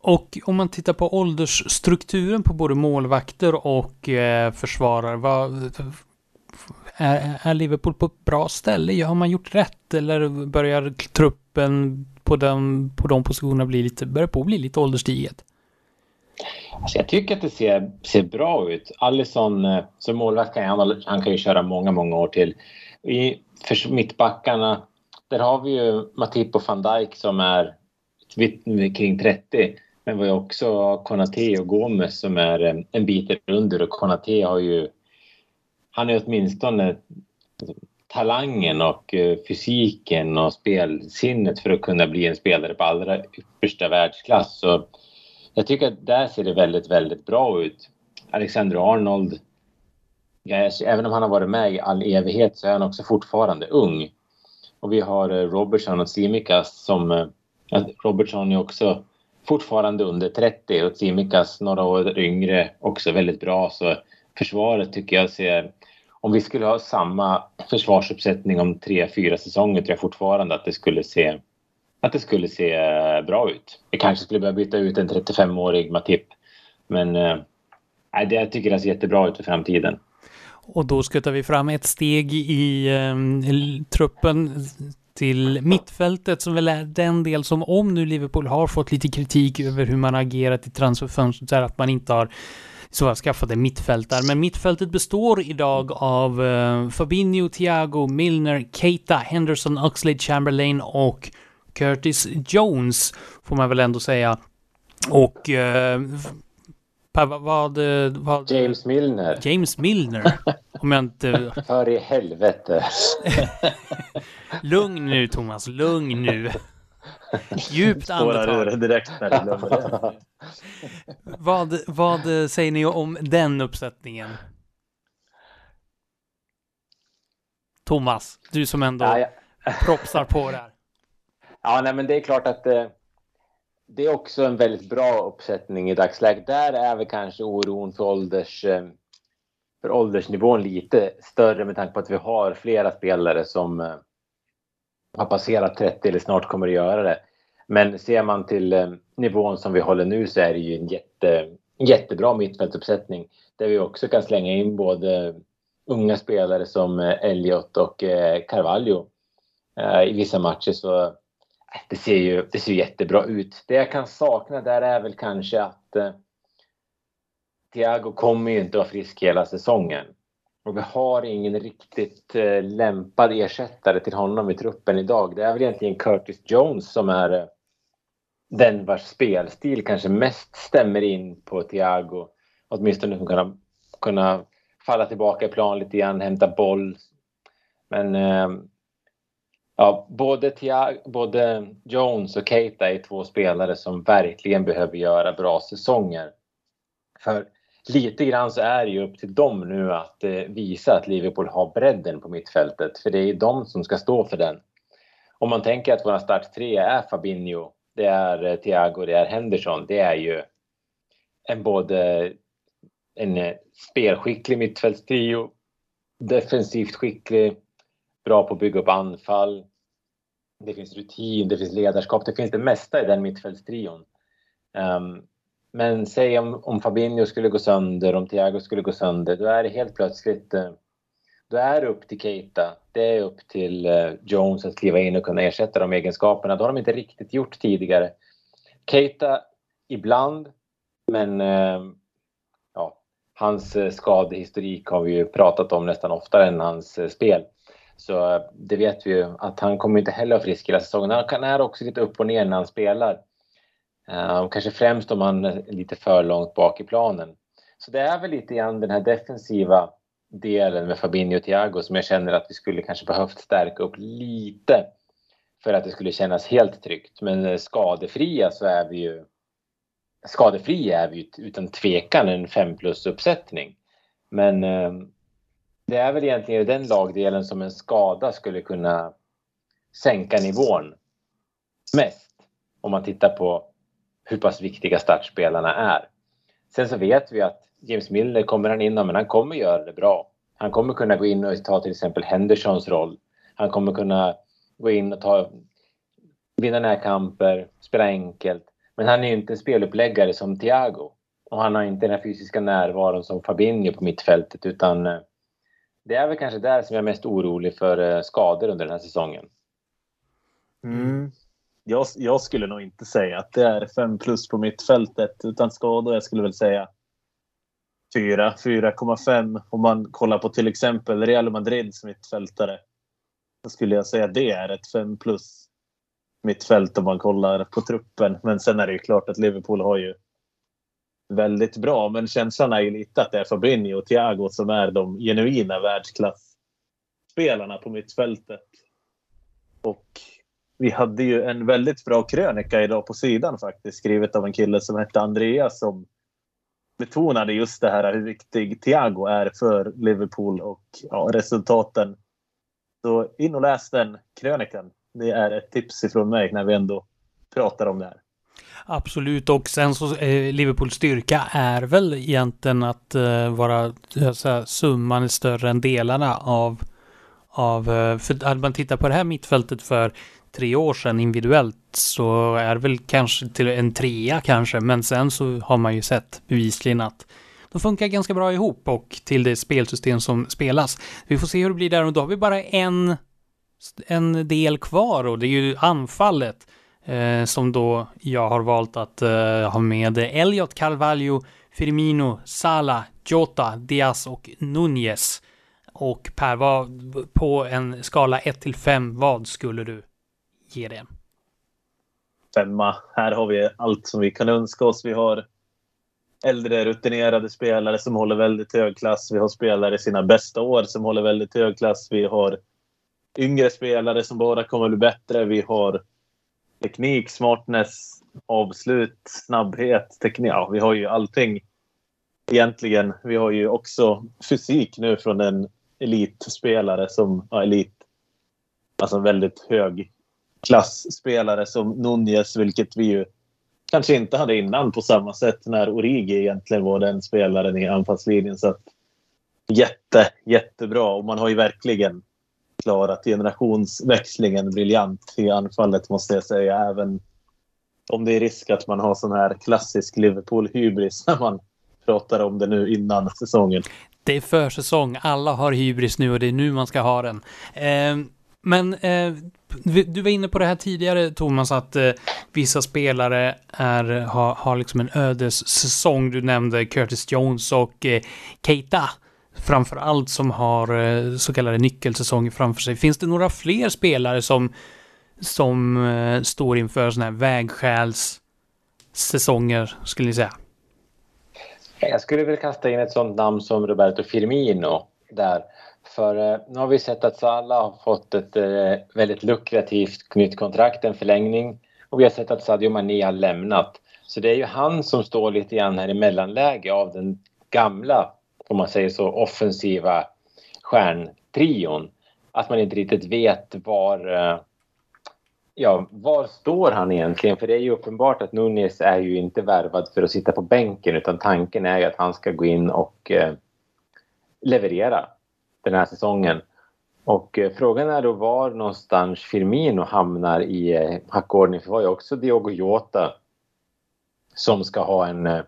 Och om man tittar på åldersstrukturen på både målvakter och eh, försvarare, vad, är, är, Liverpool på ett bra ställe? Har man gjort rätt eller börjar truppen på de, på de positionerna bli lite, börjar på att bli lite ålderstiget? Alltså jag tycker att det ser, ser bra ut. Allison eh, som målvakt kan han, han kan ju köra många, många år till. I för mittbackarna, där har vi ju Matip och van Dijk som är kring 30. Men vi har också Konate och Gomes som är eh, en bit under och Konate har ju... Han är åtminstone talangen och eh, fysiken och spelsinnet för att kunna bli en spelare på allra yppersta världsklass. Så jag tycker att där ser det väldigt, väldigt bra ut. Alexander Arnold, även om han har varit med i all evighet så är han också fortfarande ung. Och vi har eh, Robertson och Simikas som... Eh, Robertson är också fortfarande under 30 och Tsimikas några år yngre också väldigt bra. Så försvaret tycker jag ser... Om vi skulle ha samma försvarsuppsättning om tre, fyra säsonger tror jag fortfarande att det skulle se att det skulle se eh, bra ut. Vi kanske skulle behöva byta ut en 35-årig Matip. Men äh, det, jag tycker det ser jättebra ut för framtiden. Och då skuttar vi fram ett steg i eh, truppen till mittfältet som väl är den del som om nu Liverpool har fått lite kritik över hur man agerat i transferfönstret så att man inte har så har skaffat en mittfältare. Men mittfältet består idag av uh, Fabinho, Thiago, Milner, Keita, Henderson, Oxlade, Chamberlain och Curtis Jones får man väl ändå säga. Och uh, vad, vad, vad, James Milner. James Milner. Om jag inte... För i helvete. lugn nu Thomas, lugn nu. Djupt andetag. direkt när det vad, vad säger ni om den uppsättningen? Thomas, du som ändå ja, ja. propsar på det här. Ja, nej, men det är klart att eh, det är också en väldigt bra uppsättning i dagsläget. Där är väl kanske oron för, ålders, eh, för åldersnivån lite större med tanke på att vi har flera spelare som eh, har passerat 30 eller snart kommer att göra det. Men ser man till eh, nivån som vi håller nu så är det ju en jätte, jättebra mittfältsuppsättning där vi också kan slänga in både unga spelare som eh, Elliot och eh, Carvalho i vissa matcher. Så det ser ju det ser jättebra ut. Det jag kan sakna där är väl kanske att Thiago kommer ju inte vara frisk hela säsongen. Och vi har ingen riktigt eh, lämpad ersättare till honom i truppen idag. Det är väl egentligen Curtis Jones som är eh, den vars spelstil kanske mest stämmer in på Thiago. Åtminstone kunna, kunna falla tillbaka i plan lite grann, hämta boll. Men eh, Ja, både, Thiago, både Jones och Keita är två spelare som verkligen behöver göra bra säsonger. För lite grann så är det ju upp till dem nu att eh, visa att Liverpool har bredden på mittfältet. För det är de som ska stå för den. Om man tänker att våra start tre är Fabinho, det är eh, Thiago, det är Henderson. Det är ju en både eh, en spelskicklig mittfältstrio, defensivt skicklig, bra på att bygga upp anfall. Det finns rutin, det finns ledarskap, det finns det mesta i den mittfältstrion. Um, men säg om, om Fabinho skulle gå sönder, om Thiago skulle gå sönder, då är det helt plötsligt eh, då är det upp till Keita. Det är upp till eh, Jones att kliva in och kunna ersätta de egenskaperna. Det har de inte riktigt gjort tidigare. Keita ibland, men eh, ja, hans skadehistorik har vi ju pratat om nästan oftare än hans spel. Så det vet vi ju att han kommer inte heller vara frisk hela säsongen. Han är också lite upp och ner när han spelar. Eh, kanske främst om man är lite för långt bak i planen. Så det är väl lite grann den här defensiva delen med Fabinho och Thiago som jag känner att vi skulle kanske behövt stärka upp lite för att det skulle kännas helt tryggt. Men eh, skadefria så är vi ju skadefria är vi ju utan tvekan en 5 plus uppsättning. Men eh, det är väl egentligen den lagdelen som en skada skulle kunna sänka nivån mest om man tittar på hur pass viktiga startspelarna är. Sen så vet vi att James Milner kommer han in men han kommer göra det bra. Han kommer kunna gå in och ta till exempel Hendersons roll. Han kommer kunna gå in och ta, vinna närkamper, spela enkelt. Men han är ju inte en speluppläggare som Thiago. Och han har inte den här fysiska närvaron som Fabinho på mittfältet utan eh, det är väl kanske där som jag är mest orolig för eh, skador under den här säsongen. Mm. Jag, jag, skulle nog inte säga att det är 5 plus på mittfältet utan skador. Jag skulle väl säga 4, 4,5. Om man kollar på till exempel Real Madrids mittfältare. Då skulle jag säga att det är ett 5 plus mittfält om man kollar på truppen. Men sen är det ju klart att Liverpool har ju väldigt bra. Men känslan är ju lite att det är Fabinho och Thiago som är de genuina världsklassspelarna på mittfältet. Och vi hade ju en väldigt bra krönika idag på sidan faktiskt, skrivet av en kille som hette Andreas som betonade just det här hur viktig Thiago är för Liverpool och ja, resultaten. Så in och läs den krönikan. Det är ett tips ifrån mig när vi ändå pratar om det här. Absolut, och sen så eh, Liverpools styrka är väl egentligen att eh, vara eh, så summan är större än delarna av, av eh, för hade man tittat på det här mittfältet för tre år sedan individuellt så är det väl kanske till en trea kanske, men sen så har man ju sett bevisligen att de funkar ganska bra ihop och till det spelsystem som spelas. Vi får se hur det blir där och då har vi bara en, en del kvar och det är ju anfallet eh, som då jag har valt att eh, ha med Elliot Carvalho, Firmino, Sala, Jota, Diaz och Nunez. Och Per, vad, på en skala 1 till 5, vad skulle du ge det? Femma. Här har vi allt som vi kan önska oss. Vi har äldre rutinerade spelare som håller väldigt hög klass. Vi har spelare i sina bästa år som håller väldigt hög klass. Vi har yngre spelare som bara kommer bli bättre. Vi har teknik, smartness, avslut, snabbhet, teknik. Ja, vi har ju allting egentligen. Vi har ju också fysik nu från en elitspelare som, ja, elit, alltså väldigt hög klassspelare som Nunez, vilket vi ju kanske inte hade innan på samma sätt när Origi egentligen var den spelaren i anfallslinjen. Så att, jätte, jättebra och man har ju verkligen klarat generationsväxlingen briljant i anfallet måste jag säga. Även om det är risk att man har sån här klassisk Liverpool-hybris när man pratar om det nu innan säsongen. Det är försäsong, alla har hybris nu och det är nu man ska ha den. Eh, men eh, du var inne på det här tidigare Thomas, att eh, vissa spelare är, har, har liksom en ödessäsong. Du nämnde Curtis Jones och eh, Keita framför allt som har eh, så kallade nyckelsäsonger framför sig. Finns det några fler spelare som, som eh, står inför sådana här vägskälssäsonger, skulle ni säga? Jag skulle vilja kasta in ett sådant namn som Roberto Firmino där. För eh, nu har vi sett att Salah har fått ett eh, väldigt lukrativt nytt kontrakt, en förlängning. Och vi har sett att Sadio Mané har lämnat. Så det är ju han som står lite grann här i mellanläge av den gamla om man säger så, offensiva stjärntrion. Att man inte riktigt vet var, eh, ja, var står han egentligen? För det är ju uppenbart att Nunes är ju inte värvad för att sitta på bänken utan tanken är ju att han ska gå in och eh, leverera den här säsongen. Och eh, frågan är då var någonstans Firmino hamnar i eh, hackordning. För det var ju också Diogo Jota som ska ha en, eh,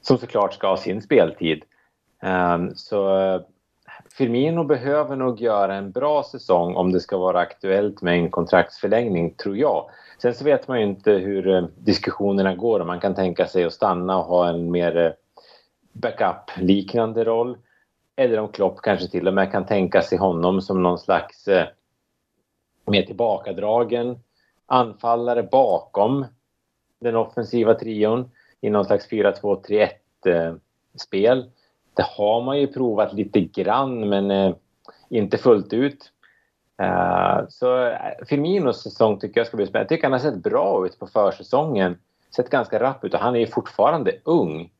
som såklart ska ha sin speltid. Ehm, så eh, Firmino behöver nog göra en bra säsong om det ska vara aktuellt med en kontraktsförlängning, tror jag. Sen så vet man ju inte hur diskussionerna går om man kan tänka sig att stanna och ha en mer backup-liknande roll. Eller om Klopp kanske till och med kan tänka sig honom som någon slags eh, mer tillbakadragen anfallare bakom den offensiva trion i någon slags 4-2-3-1 eh, spel. Det har man ju provat lite grann men eh, inte fullt ut. Uh, så eh, Firminos säsong tycker jag ska bli spännande. Jag tycker han har sett bra ut på försäsongen. Sett ganska rapp ut och han är ju fortfarande ung.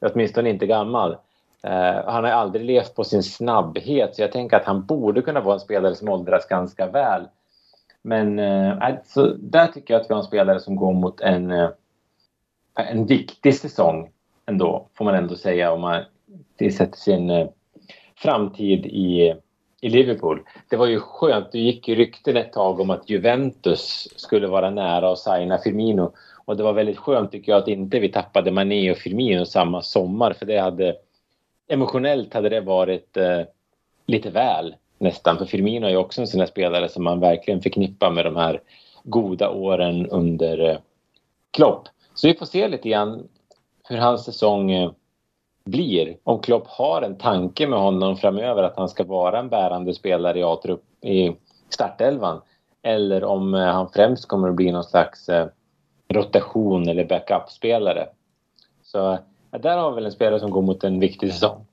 Åtminstone inte gammal. Uh, han har aldrig levt på sin snabbhet så jag tänker att han borde kunna vara en spelare som åldras ganska väl. Men eh, så där tycker jag att vi har en spelare som går mot en, eh, en viktig säsong ändå, får man ändå säga om man sätter sin framtid i i Liverpool. Det var ju skönt. Det gick ju rykten ett tag om att Juventus skulle vara nära att signa Firmino. Och det var väldigt skönt tycker jag att inte vi tappade Mané och Firmino samma sommar för det hade emotionellt hade det varit eh, lite väl nästan. För Firmino är ju också en sån här spelare som man verkligen förknippar med de här goda åren under eh, Klopp. Så vi får se lite grann hur hans säsong eh, blir. Om Klopp har en tanke med honom framöver att han ska vara en bärande spelare i, A-trupp, i startelvan. Eller om eh, han främst kommer att bli någon slags eh, rotation eller backup-spelare. Så där har vi väl en spelare som går mot en viktig säsong.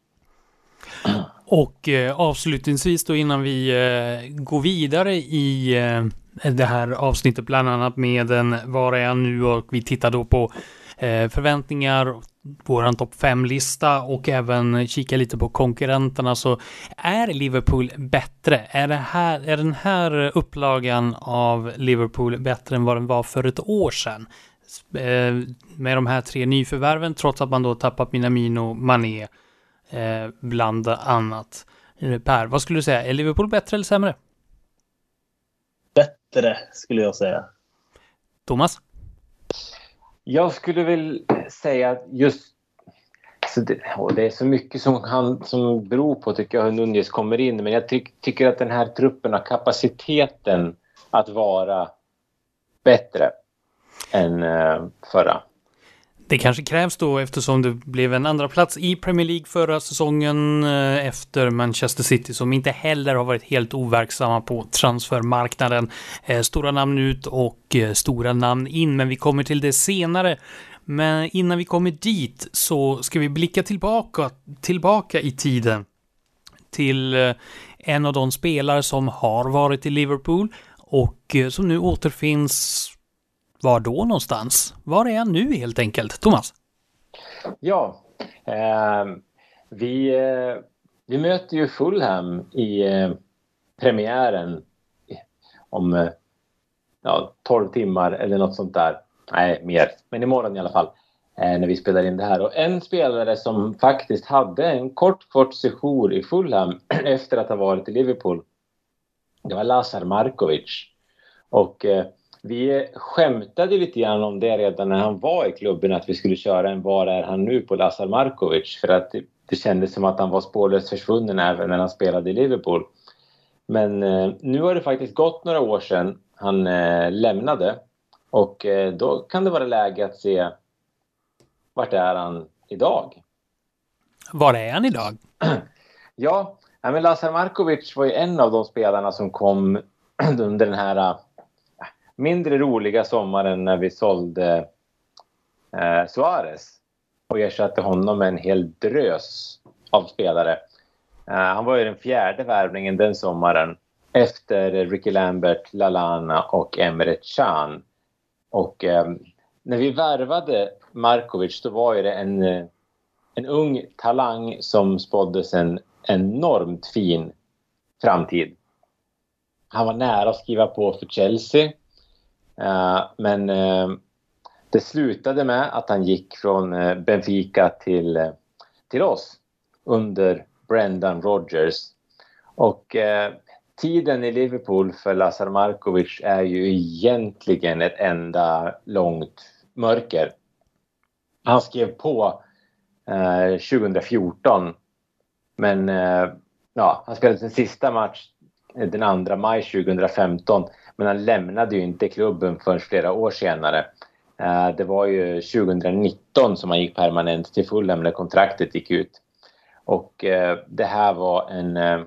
Och eh, avslutningsvis då innan vi eh, går vidare i eh, det här avsnittet, bland annat med en Var är jag nu? och vi tittar då på eh, förväntningar våran topp 5-lista och även kika lite på konkurrenterna så är Liverpool bättre? Är, det här, är den här upplagan av Liverpool bättre än vad den var för ett år sedan? Eh, med de här tre nyförvärven trots att man då tappat Minamino, Mané eh, bland annat. Eh, per, vad skulle du säga? Är Liverpool bättre eller sämre? Bättre skulle jag säga. Thomas? Jag skulle väl säga att just så det, det, är så mycket som, han, som beror på tycker jag hur Nunez kommer in men jag ty, tycker att den här truppen har kapaciteten att vara bättre än eh, förra. Det kanske krävs då eftersom det blev en andra plats i Premier League förra säsongen eh, efter Manchester City som inte heller har varit helt overksamma på transfermarknaden. Eh, stora namn ut och stora namn in, men vi kommer till det senare. Men innan vi kommer dit så ska vi blicka tillbaka, tillbaka i tiden till en av de spelare som har varit i Liverpool och som nu återfinns var då någonstans? Var är han nu helt enkelt? Thomas? Ja, eh, vi, eh, vi möter ju Fulham i eh, premiären om eh, ja, 12 timmar eller något sånt där. Nej, mer. Men imorgon i alla fall. Eh, när vi spelar in det här. Och en spelare som faktiskt hade en kort, kort sejour i Fulham efter att ha varit i Liverpool. Det var Lazar Markovic. Och eh, vi skämtade lite grann om det redan när han var i klubben att vi skulle köra en Var är han nu på Lazar Markovic för att det, det kändes som att han var spårlöst försvunnen även när han spelade i Liverpool. Men eh, nu har det faktiskt gått några år sedan han eh, lämnade och eh, då kan det vara läge att se vart är han idag? Var är han idag? ja, men Lazar Markovic var ju en av de spelarna som kom under den här mindre roliga sommaren när vi sålde eh, Suarez och ersatte honom med en hel drös av spelare. Eh, han var ju den fjärde värvningen den sommaren efter Ricky Lambert, Lalana och Emre Can. Och eh, när vi värvade Markovic då var det en, en ung talang som spåddes en enormt fin framtid. Han var nära att skriva på för Chelsea Eh, men eh, det slutade med att han gick från eh, Benfica till, eh, till oss under Brendan Rodgers. Och eh, tiden i Liverpool för Lazar Markovic är ju egentligen ett enda långt mörker. Han skrev på 2014 men ja, han spelade sin sista match den 2 maj 2015 men han lämnade ju inte klubben förrän flera år senare. Eh, det var ju 2019 som han gick permanent till Fulham när kontraktet gick ut. Och eh, det här var en, eh,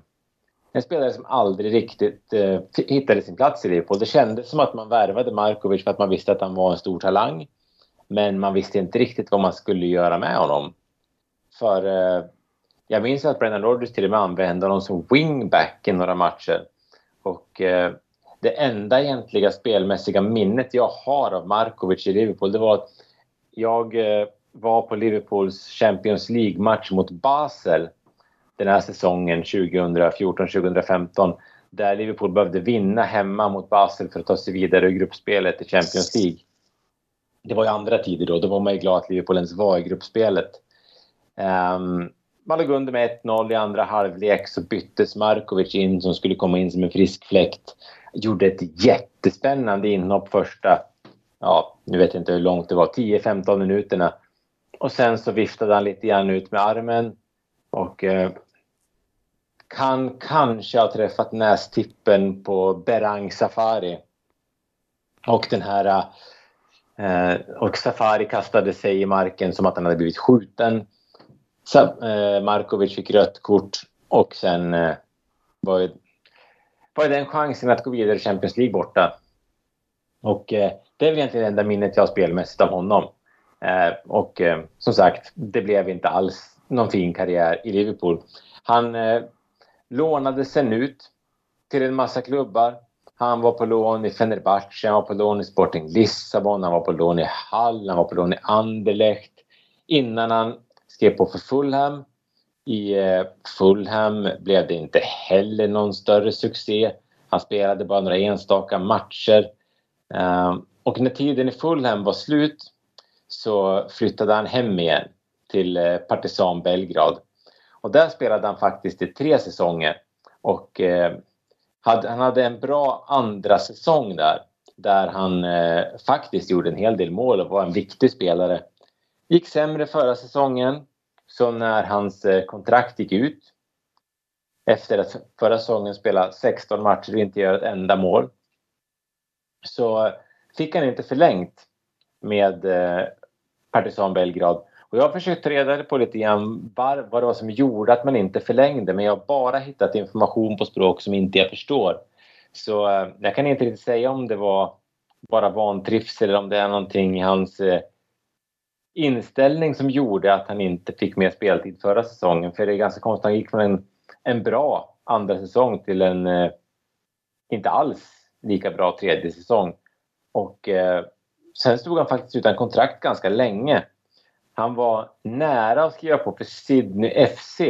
en spelare som aldrig riktigt hittade sin plats i Liverpool. Det kändes som att man värvade Markovic för att man visste att han var en stor talang. Men man visste inte riktigt vad man skulle göra med honom. För jag minns att Brennan Rodgers till och med använde honom som wingback i några matcher. Och det enda egentliga spelmässiga minnet jag har av Markovic i Liverpool det var att jag eh, var på Liverpools Champions League-match mot Basel den här säsongen 2014-2015 där Liverpool behövde vinna hemma mot Basel för att ta sig vidare i gruppspelet i Champions League. Det var ju andra tider då, då var man ju glad att Liverpool ens var i gruppspelet. Um, man låg under med 1-0 i andra halvlek så byttes Markovic in som skulle komma in som en frisk fläkt. Gjorde ett jättespännande inhopp första, ja, nu vet jag inte hur långt det var, 10-15 minuterna. Och sen så viftade han lite grann ut med armen och eh, kan kanske ha träffat nästippen på Berang Safari. Och den här eh, och Safari kastade sig i marken som att han hade blivit skjuten. Eh, Markovic fick rött kort och sen eh, var, var den chansen att gå vidare i Champions League borta. Och eh, det är väl egentligen det enda minnet jag har spelmässigt av honom. Eh, och eh, som sagt, det blev inte alls någon fin karriär i Liverpool. Han eh, lånade sen ut till en massa klubbar. Han var på lån i Fenerbahce, han var på lån i Sporting Lissabon, han var på lån i Hall, han var på lån i Anderlecht. Innan han skrev på för Fulham. I eh, Fulham blev det inte heller någon större succé. Han spelade bara några enstaka matcher. Ehm, och när tiden i Fulham var slut så flyttade han hem igen till Partisan Partizan Belgrad. Och där spelade han faktiskt i tre säsonger. Och eh, han hade en bra andra säsong där. Där han faktiskt gjorde en hel del mål och var en viktig spelare. Gick sämre förra säsongen. Så när hans eh, kontrakt gick ut efter att förra säsongen spela 16 matcher och inte göra ett enda mål så fick han inte förlängt med Partisan Partizan Belgrad. Och jag har försökt ta reda på lite grann var, vad det var som gjorde att man inte förlängde men jag har bara hittat information på språk som inte jag förstår. Så eh, jag kan inte riktigt säga om det var bara vantrivsel eller om det är någonting i hans inställning som gjorde att han inte fick mer speltid förra säsongen. För det är ganska konstigt, han gick från en, en bra andra säsong till en eh, inte alls lika bra tredje säsong. Och eh, sen stod han faktiskt utan kontrakt ganska länge. Han var nära att skriva på för Sydney FC.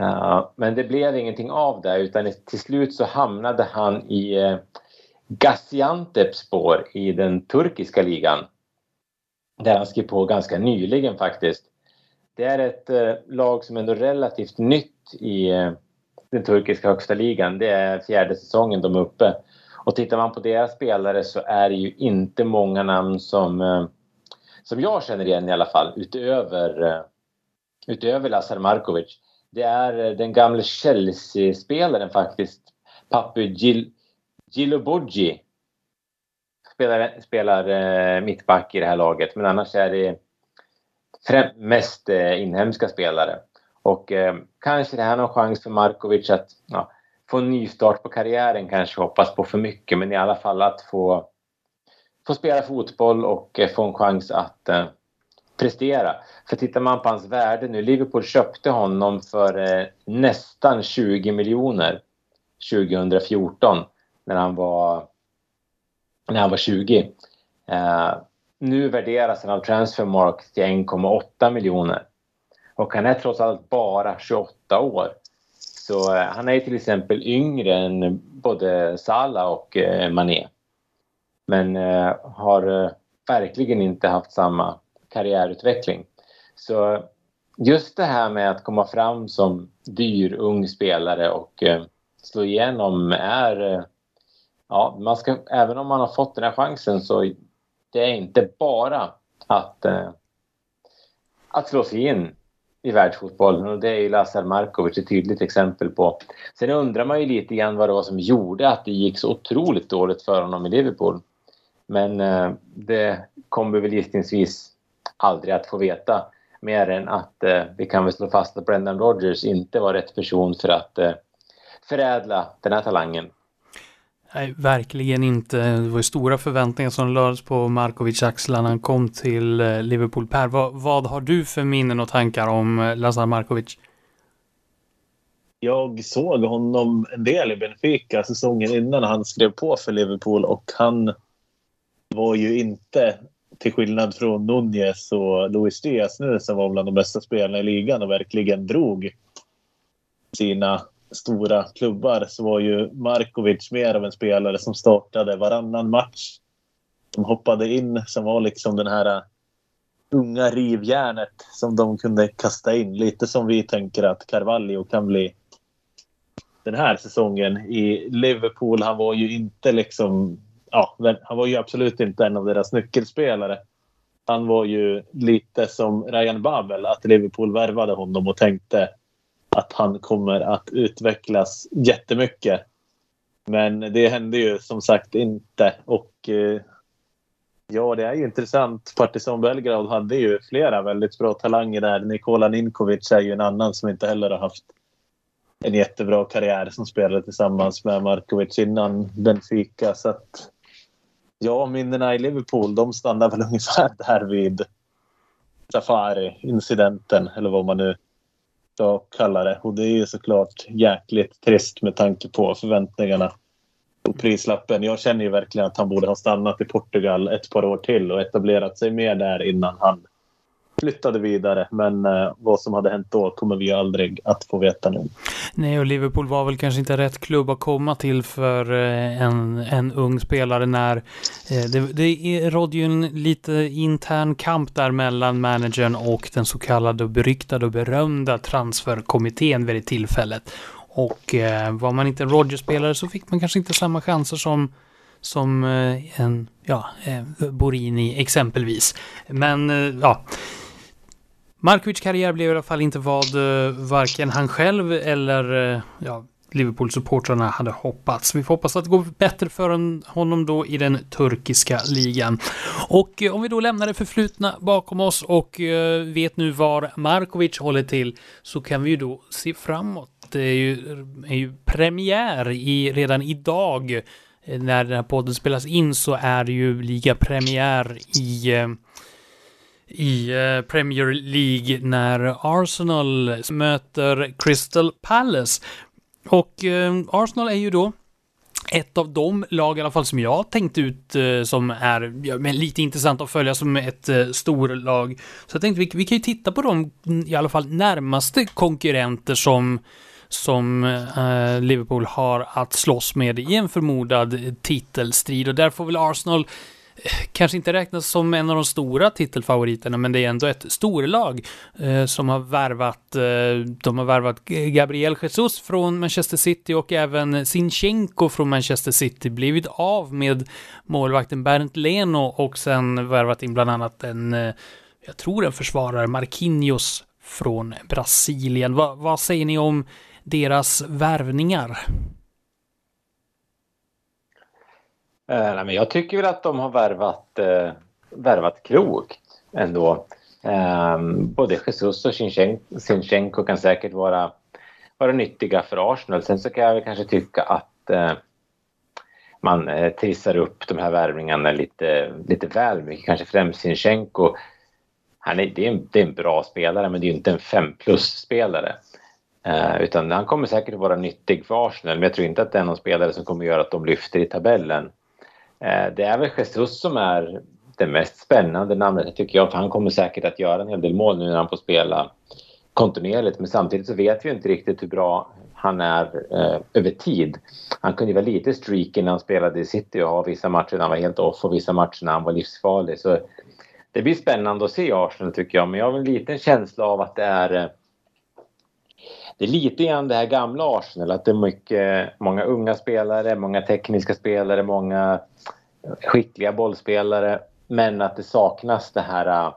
Uh, men det blev ingenting av det utan till slut så hamnade han i eh, Gazianteps spår i den turkiska ligan där han skrev på ganska nyligen faktiskt. Det är ett eh, lag som är ändå relativt nytt i eh, den turkiska högsta ligan. Det är fjärde säsongen de är uppe. Och tittar man på deras spelare så är det ju inte många namn som, eh, som jag känner igen i alla fall utöver, eh, utöver Lazar Markovic. Det är eh, den gamle Chelsea-spelaren faktiskt, Papu Gil, Giloboggi spelar, spelar eh, mittback i det här laget men annars är det mest eh, inhemska spelare. Och eh, kanske det här är någon chans för Markovic att ja, få en nystart på karriären kanske hoppas på för mycket men i alla fall att få, få spela fotboll och eh, få en chans att eh, prestera. För tittar man på hans värde nu, Liverpool köpte honom för eh, nästan 20 miljoner 2014 när han var när han var 20. Eh, nu värderas han av Transfermark till 1,8 miljoner. Och han är trots allt bara 28 år. Så eh, han är till exempel yngre än både Salah och eh, Mané. Men eh, har eh, verkligen inte haft samma karriärutveckling. Så just det här med att komma fram som dyr ung spelare och eh, slå igenom är eh, ja, man ska, även om man har fått den här chansen så det är inte bara att, eh, att slå sig in i världsfotbollen och det är ju Lazar Markovic ett tydligt exempel på. Sen undrar man ju lite grann vad det var som gjorde att det gick så otroligt dåligt för honom i Liverpool. Men eh, det kommer vi väl gissningsvis aldrig att få veta. Mer än att eh, vi kan väl slå fast att Brendan Rodgers inte var rätt person för att eh, förädla den här talangen. Nej, verkligen inte. Det var ju stora förväntningar som lades på Markovic axlar när han kom till eh, Liverpool. Per, vad, vad, har du för minnen och tankar om eh, Lazar Markovic? Jag såg honom en del i Benfica säsongen innan han skrev på för Liverpool och han var ju inte, till skillnad från Nunez och Luis Diaz nu, som var bland de bästa spelarna i ligan och verkligen drog sina stora klubbar så var ju Markovic mer av en spelare som startade varannan match. Som hoppade in, som var liksom den här äh, unga rivjärnet som de kunde kasta in. Lite som vi tänker att Carvalho kan bli den här säsongen i Liverpool. Han var ju inte liksom... Ja, han var ju absolut inte en av deras nyckelspelare. Han var ju lite som Ryan Babel, att Liverpool värvade honom och tänkte att han kommer att utvecklas jättemycket. Men det hände ju som sagt inte. Och eh, ja, det är ju intressant. Partizan Belgrad hade ju flera väldigt bra talanger där. Nikola Ninkovic är ju en annan som inte heller har haft en jättebra karriär som spelade tillsammans med Markovic innan Benfica. Så att, ja, minnena i Liverpool, de stannar väl ungefär där vid Safari-incidenten eller vad man nu ska kalla det. Och det är ju såklart jäkligt trist med tanke på förväntningarna och prislappen. Jag känner ju verkligen att han borde ha stannat i Portugal ett par år till och etablerat sig mer där innan han flyttade vidare. Men eh, vad som hade hänt då kommer vi aldrig att få veta nu. Nej, och Liverpool var väl kanske inte rätt klubb att komma till för eh, en, en ung spelare när eh, det, det rådde ju en lite intern kamp där mellan managern och den så kallade beryktade och berömda transferkommittén vid det tillfället. Och eh, var man inte en Rodgers-spelare så fick man kanske inte samma chanser som som eh, en, ja, eh, Borini exempelvis. Men eh, ja, Markovic karriär blev i alla fall inte vad eh, varken han själv eller eh, ja, Liverpool-supportrarna hade hoppats. Vi får hoppas att det går bättre för honom då i den turkiska ligan. Och eh, om vi då lämnar det förflutna bakom oss och vet nu var Markovic håller till så kan vi ju då se framåt. Det är ju, är ju premiär i, redan idag. När den här podden spelas in så är det ju ligapremiär i i eh, Premier League när Arsenal möter Crystal Palace. Och eh, Arsenal är ju då ett av de lag i alla fall som jag tänkt ut eh, som är ja, lite intressant att följa som ett eh, storlag. Så jag tänkte vi, vi kan ju titta på de mm, i alla fall närmaste konkurrenter som som eh, Liverpool har att slåss med i en förmodad titelstrid och där får väl Arsenal kanske inte räknas som en av de stora titelfavoriterna, men det är ändå ett storlag eh, som har värvat. Eh, de har värvat Gabriel Jesus från Manchester City och även Sinchenko från Manchester City, blivit av med målvakten Bernt Leno och sen värvat in bland annat en, eh, jag tror en försvarare, Marquinhos från Brasilien. Va, vad säger ni om deras värvningar? Eh, nej, men jag tycker väl att de har värvat, eh, värvat klokt ändå. Eh, både Jesus och Sinchenko kan säkert vara, vara nyttiga för Arsenal. Sen så kan jag väl kanske tycka att eh, man eh, trissar upp de här värvningarna lite, lite väl mycket. Kanske främst Sinchenko. Han är, det, är en, det är en bra spelare men det är inte en 5 plus-spelare. Eh, utan han kommer säkert vara nyttig för Arsenal men jag tror inte att det är någon spelare som kommer göra att de lyfter i tabellen. Eh, det är väl Jesus som är det mest spännande namnet tycker jag. För han kommer säkert att göra en hel del mål nu när han får spela kontinuerligt. Men samtidigt så vet vi inte riktigt hur bra han är eh, över tid. Han kunde ju vara lite streaky när han spelade i City och ha vissa matcher när han var helt off och vissa matcher när han var livsfarlig. Så det blir spännande att se Arsenal tycker jag. Men jag har en liten känsla av att det är eh, det är lite grann det här gamla Arsenal, att det är mycket, många unga spelare, många tekniska spelare, många skickliga bollspelare. Men att det saknas det här, äh,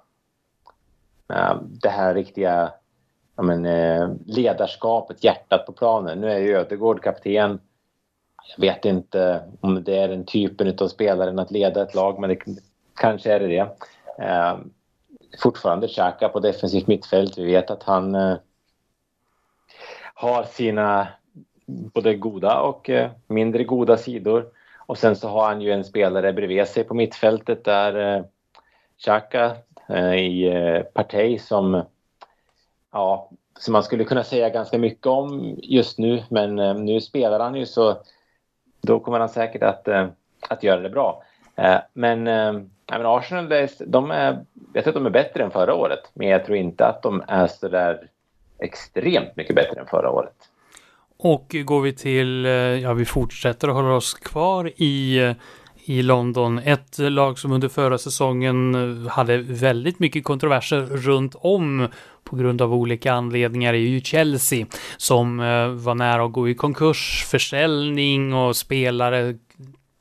äh, det här riktiga men, äh, ledarskapet, hjärtat på planen. Nu är ju Ödegård kapten. Jag vet inte om det är den typen av spelaren att leda ett lag, men det, kanske är det det. Fortfarande Xhaka på defensivt mittfält. Vi vet att han har sina både goda och eh, mindre goda sidor. Och sen så har han ju en spelare bredvid sig på mittfältet där eh, Xhaka eh, i Partey som ja, som man skulle kunna säga ganska mycket om just nu. Men nu spelar han ju så då kommer han säkert att, att göra det bra. Men, men Arsenal, de är, jag tror att de är bättre än förra året. Men jag tror inte att de är så där extremt mycket bättre än förra året. Och går vi till, eh, ja vi fortsätter att hålla oss kvar i, eh, i London. Ett lag som under förra säsongen eh, hade väldigt mycket kontroverser runt om på grund av olika anledningar är ju Chelsea som var nära att gå i konkurs, försäljning och spelare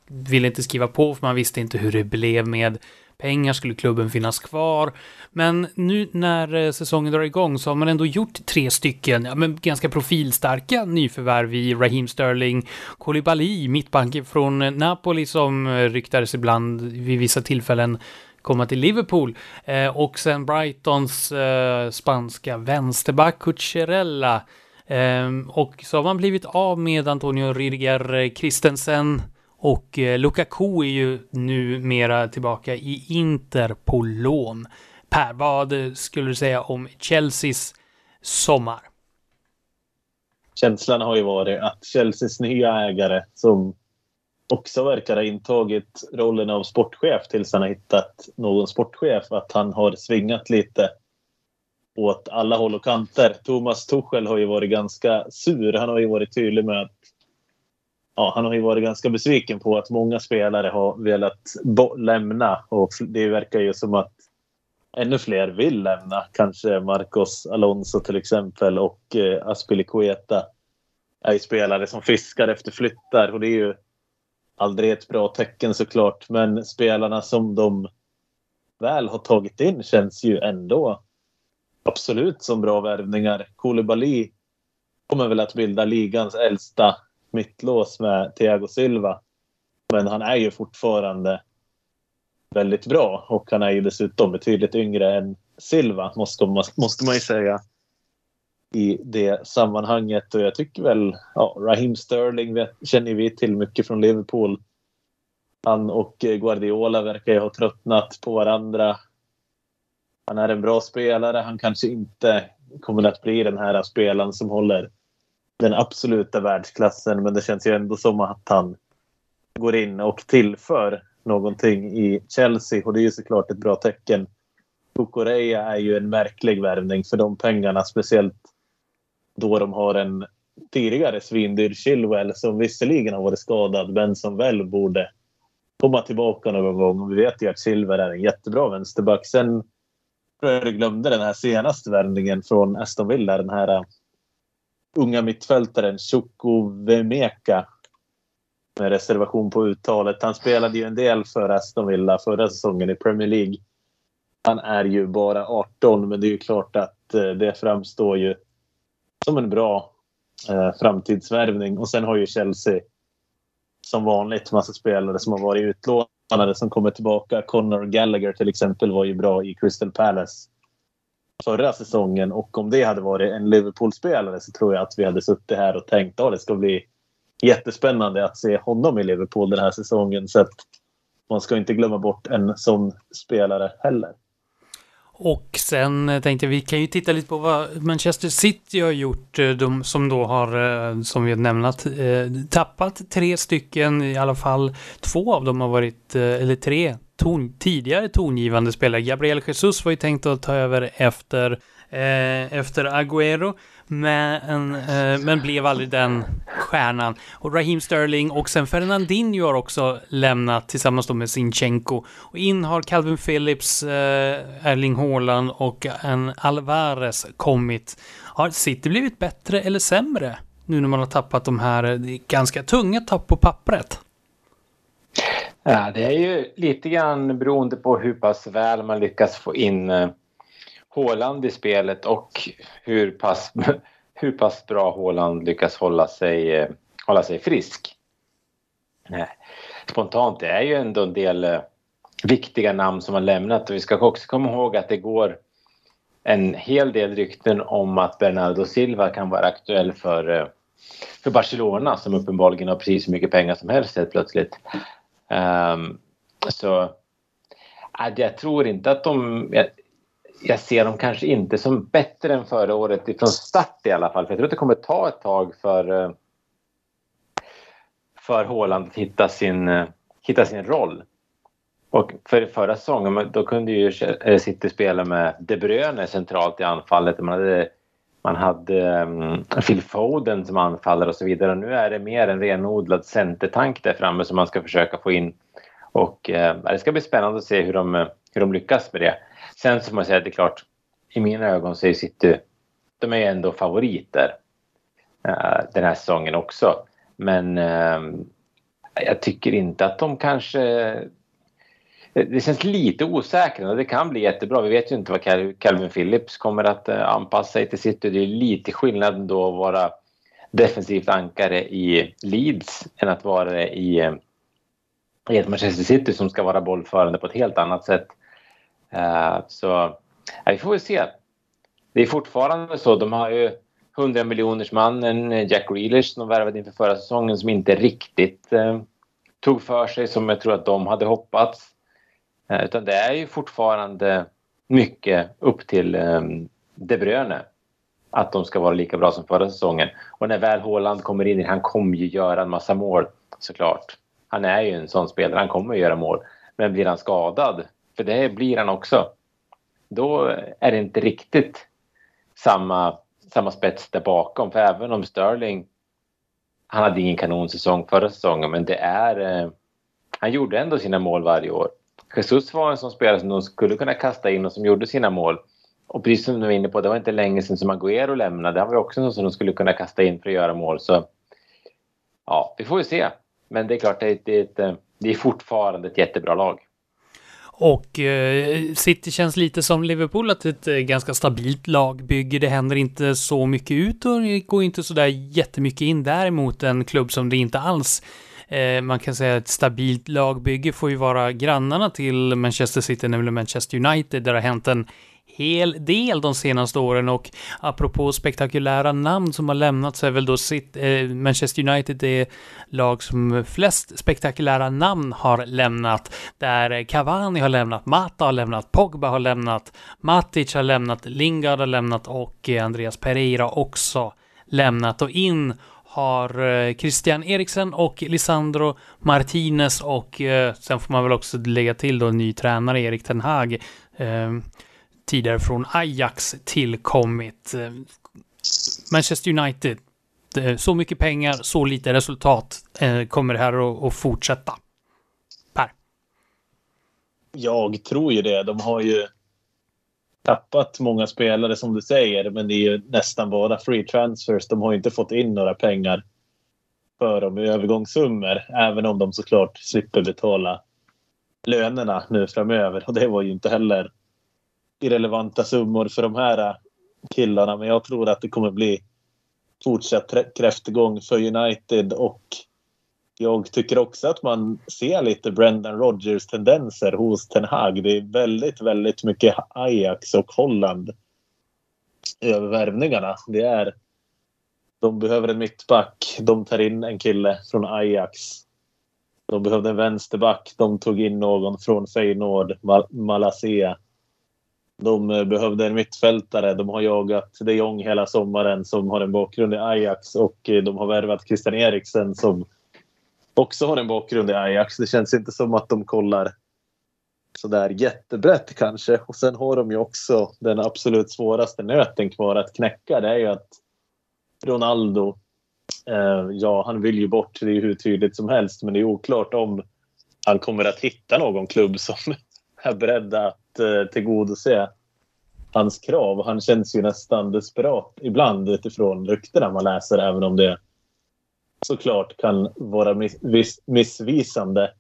ville inte skriva på för man visste inte hur det blev med pengar, skulle klubben finnas kvar? Men nu när eh, säsongen drar igång så har man ändå gjort tre stycken, ja, men ganska profilstarka nyförvärv i Raheem Sterling, Koulibaly, mittbanken från eh, Napoli som eh, ryktades ibland vid vissa tillfällen komma till Liverpool. Eh, och sen Brightons eh, spanska vänsterback Cucurella. Eh, och så har man blivit av med Antonio Rydiger Christensen och eh, Lukaku är ju numera tillbaka i Inter på lån. Per, vad skulle du säga om Chelseas sommar? Känslan har ju varit att Chelseas nya ägare som också verkar ha intagit rollen av sportchef tills han har hittat någon sportchef, att han har svingat lite åt alla håll och kanter. Thomas Tuchel har ju varit ganska sur. Han har ju varit tydlig med att ja, han har ju varit ganska besviken på att många spelare har velat lämna och det verkar ju som att ännu fler vill lämna. Kanske Marcos Alonso till exempel och eh, Aspilicueta är ju spelare som fiskar efter flyttar och det är ju aldrig ett bra tecken såklart. Men spelarna som de väl har tagit in känns ju ändå absolut som bra värvningar. Koulibaly kommer väl att bilda ligans äldsta mittlås med Thiago Silva. Men han är ju fortfarande väldigt bra och han är ju dessutom betydligt yngre än Silva måste man, måste man ju säga i det sammanhanget. Och jag tycker väl, ja, Raheem Sterling vet, känner vi till mycket från Liverpool. Han och Guardiola verkar ju ha tröttnat på varandra. Han är en bra spelare. Han kanske inte kommer att bli den här spelaren som håller den absoluta världsklassen. Men det känns ju ändå som att han går in och tillför någonting i Chelsea och det är ju såklart ett bra tecken. Kukureya är ju en märklig värvning för de pengarna, speciellt då de har en tidigare svindyr Chilwell som visserligen har varit skadad men som väl borde komma tillbaka någon gång. Och vi vet ju att Silver är en jättebra vänsterback. Sen tror jag du glömde den här senaste värvningen från Aston Villa. Den här unga mittfältaren Chukwuemeka med reservation på uttalet. Han spelade ju en del för Aston Villa förra säsongen i Premier League. Han är ju bara 18 men det är ju klart att eh, det framstår ju som en bra eh, framtidsvärvning. Och sen har ju Chelsea som vanligt massa spelare som har varit utlånade som kommer tillbaka. Conor Gallagher till exempel var ju bra i Crystal Palace förra säsongen och om det hade varit en Liverpool-spelare så tror jag att vi hade suttit här och tänkt att det ska bli jättespännande att se honom i Liverpool den här säsongen. Så att man ska inte glömma bort en sån spelare heller. Och sen eh, tänkte jag, vi kan ju titta lite på vad Manchester City har gjort, eh, de som då har, eh, som vi har nämnt, tappat tre stycken, i alla fall två av dem har varit, eller tre ton, tidigare tongivande spelare. Gabriel Jesus var ju tänkt att ta över efter, eh, efter Agüero. Men, eh, men blev aldrig den stjärnan. Och Raheem Sterling och sen Fernandinho har också lämnat tillsammans med Sinchenko. Och in har Calvin Phillips, eh, Erling Haaland och en Alvarez kommit. Har City blivit bättre eller sämre? Nu när man har tappat de här eh, ganska tunga tapp på pappret. Ja, det är ju lite grann beroende på hur pass väl man lyckas få in eh, Håland i spelet och hur pass, hur pass bra Håland lyckas hålla sig, eh, hålla sig frisk. Spontant det är ju ändå en del, eh, viktiga namn som har lämnat och vi ska också komma ihåg att det går en hel del rykten om att Bernardo Silva kan vara aktuell för, för Barcelona som uppenbarligen har precis så mycket pengar som helst helt plötsligt. Um, så äh, jag tror inte att de... Jag, jag, ser dem kanske inte som bättre än förra året från start i alla fall. För jag tror att det kommer ta ett tag för, eh, för Håland att hitta sin, eh, hitta sin roll. Och för förra säsongen då kunde ju City spela med De Bruyne centralt i anfallet. Man hade, man hade um, Phil Foden som anfallare och så vidare. Och nu är det mer en renodlad centertank där framme som man ska försöka få in. Och uh, det ska bli spännande att se hur de, hur de lyckas med det. Sen så får man säga att det är klart, i mina ögon så är City, de är ändå favoriter uh, eh, den här säsongen också. Men uh, jag tycker inte att de kanske det känns lite osäkert och det kan bli jättebra. Vi vet ju inte vad Calvin Phillips kommer att eh, anpassa sig till City. Det är lite skillnad då att vara defensivt ankare i Leeds än att vara det i, eh, i ett Manchester City som ska vara bollförande på ett helt annat sätt. Uh, så ja, vi får väl se. Det är fortfarande så. De har ju 100 miljoners mannen Jack Grealish som de värvade inför förra säsongen som inte riktigt uh, tog för sig som jag tror att de hade hoppats. Eh, utan det är ju fortfarande mycket upp till ehm, De Bruyne att de ska vara lika bra som förra säsongen. Och när väl Haaland kommer in, han kommer ju göra en massa mål såklart. Han är ju en sån spelare, han kommer att göra mål. Men blir han skadad, för det blir han också, då är det inte riktigt samma, samma spets där bakom. För även om Sterling, han hade ingen kanonsäsong förra säsongen, men det är... Eh, han gjorde ändå sina mål varje år. Jesus var en sån spelare som de skulle kunna kasta in och som gjorde sina mål. Och precis som du var inne på, det var inte länge sedan som Agüero lämnade. Han var också en sån som de skulle kunna kasta in för att göra mål. Så ja, vi får ju se. Men det är klart, det är, ett, det är fortfarande ett jättebra lag. Och eh, City känns lite som Liverpool, att ett eh, ganska stabilt lagbygge. Det händer inte så mycket ut och det går inte så där jättemycket in. Däremot en klubb som det inte alls Eh, man kan säga att ett stabilt lagbygge får ju vara grannarna till Manchester City, nämligen Manchester United, där det har hänt en hel del de senaste åren och apropå spektakulära namn som har lämnat så är väl då sitt, eh, Manchester United det lag som flest spektakulära namn har lämnat. Där Cavani har lämnat, Mata har lämnat, Pogba har lämnat, Matic har lämnat, Lingard har lämnat och Andreas Pereira också lämnat och in har eh, Christian Eriksen och Lisandro Martinez och eh, sen får man väl också lägga till då en ny tränare, Erik Ten Hag, eh, tidigare från Ajax tillkommit. Eh, Manchester United, så mycket pengar, så lite resultat eh, kommer det här att fortsätta. Per? Jag tror ju det. De har ju tappat många spelare som du säger, men det är ju nästan bara free transfers. De har ju inte fått in några pengar för dem i övergångssummor, även om de såklart slipper betala lönerna nu framöver. Och det var ju inte heller irrelevanta summor för de här killarna. Men jag tror att det kommer bli fortsatt kräftgång för United och jag tycker också att man ser lite Brendan Rodgers tendenser hos Ten Hag. Det är väldigt, väldigt mycket Ajax och Holland över värvningarna. Det är, de behöver en mittback. De tar in en kille från Ajax. De behövde en vänsterback. De tog in någon från Feyenoord, Mal Malaysia. De eh, behövde en mittfältare. De har jagat de Jong hela sommaren som har en bakgrund i Ajax och eh, de har värvat Christian Eriksen som också har en bakgrund i Ajax. Det känns inte som att de kollar sådär jättebrett kanske. Och sen har de ju också den absolut svåraste nöten kvar att knäcka. Det är ju att Ronaldo, eh, ja han vill ju bort, det är ju hur tydligt som helst. Men det är oklart om han kommer att hitta någon klubb som är beredd att eh, tillgodose hans krav. Han känns ju nästan desperat ibland utifrån ryktena man läser, även om det såklart kan vara miss, missvisande.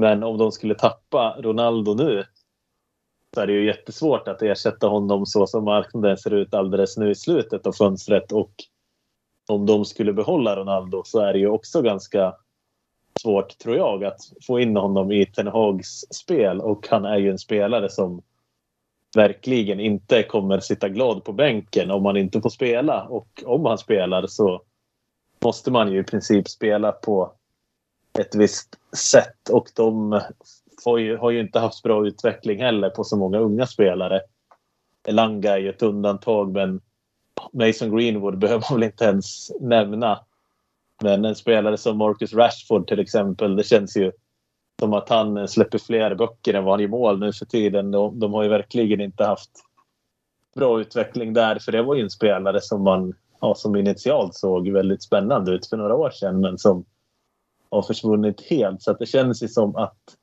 Men om de skulle tappa Ronaldo nu så är det ju jättesvårt att ersätta honom så som marknaden ser ut alldeles nu i slutet av fönstret. Och om de skulle behålla Ronaldo så är det ju också ganska svårt, tror jag, att få in honom i Ten Hags spel. Och han är ju en spelare som verkligen inte kommer sitta glad på bänken om han inte får spela. Och om han spelar så måste man ju i princip spela på ett visst sätt. Och de ju, har ju inte haft bra utveckling heller på så många unga spelare. Elanga är ju ett undantag men Mason Greenwood behöver man väl inte ens nämna. Men en spelare som Marcus Rashford till exempel, det känns ju som att han släpper fler böcker än vad han gör mål nu för tiden. De, de har ju verkligen inte haft bra utveckling där, för det var ju en spelare som man ja, som initialt såg väldigt spännande ut för några år sedan, men som har försvunnit helt. Så det känns ju som att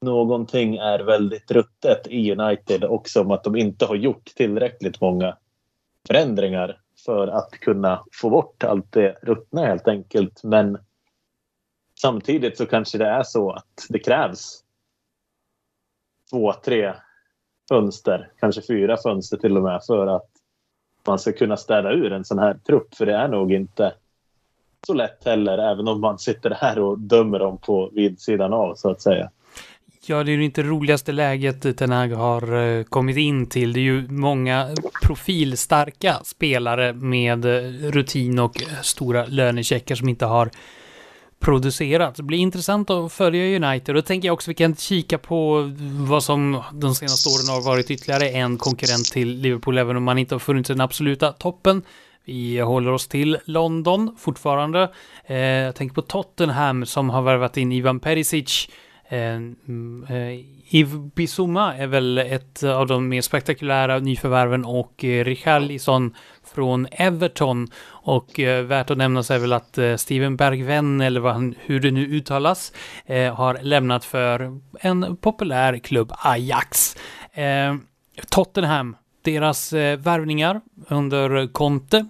någonting är väldigt ruttet i United och som att de inte har gjort tillräckligt många förändringar för att kunna få bort allt det ruttna helt enkelt. Men samtidigt så kanske det är så att det krävs två, tre fönster, kanske fyra fönster till och med för att man ska kunna städa ur en sån här trupp. För det är nog inte så lätt heller, även om man sitter här och dömer dem på vidsidan av så att säga. Ja, det är ju inte det roligaste läget Ten Hag har eh, kommit in till. Det är ju många profilstarka spelare med eh, rutin och eh, stora lönecheckar som inte har producerat. Det blir intressant att följa United. Då tänker jag också att vi kan kika på vad som de senaste åren har varit ytterligare en konkurrent till Liverpool, även om man inte har funnit den absoluta toppen. Vi håller oss till London fortfarande. Eh, jag tänker på Tottenham som har värvat in Ivan Perisic Eh, eh Yves Bissouma är väl ett av de mer spektakulära nyförvärven och eh, Richarlison från Everton. Och eh, värt att nämna så är väl att eh, Steven Bergven, eller vad han, hur det nu uttalas, eh, har lämnat för en populär klubb, Ajax. Eh, Tottenham, deras eh, värvningar under Conte,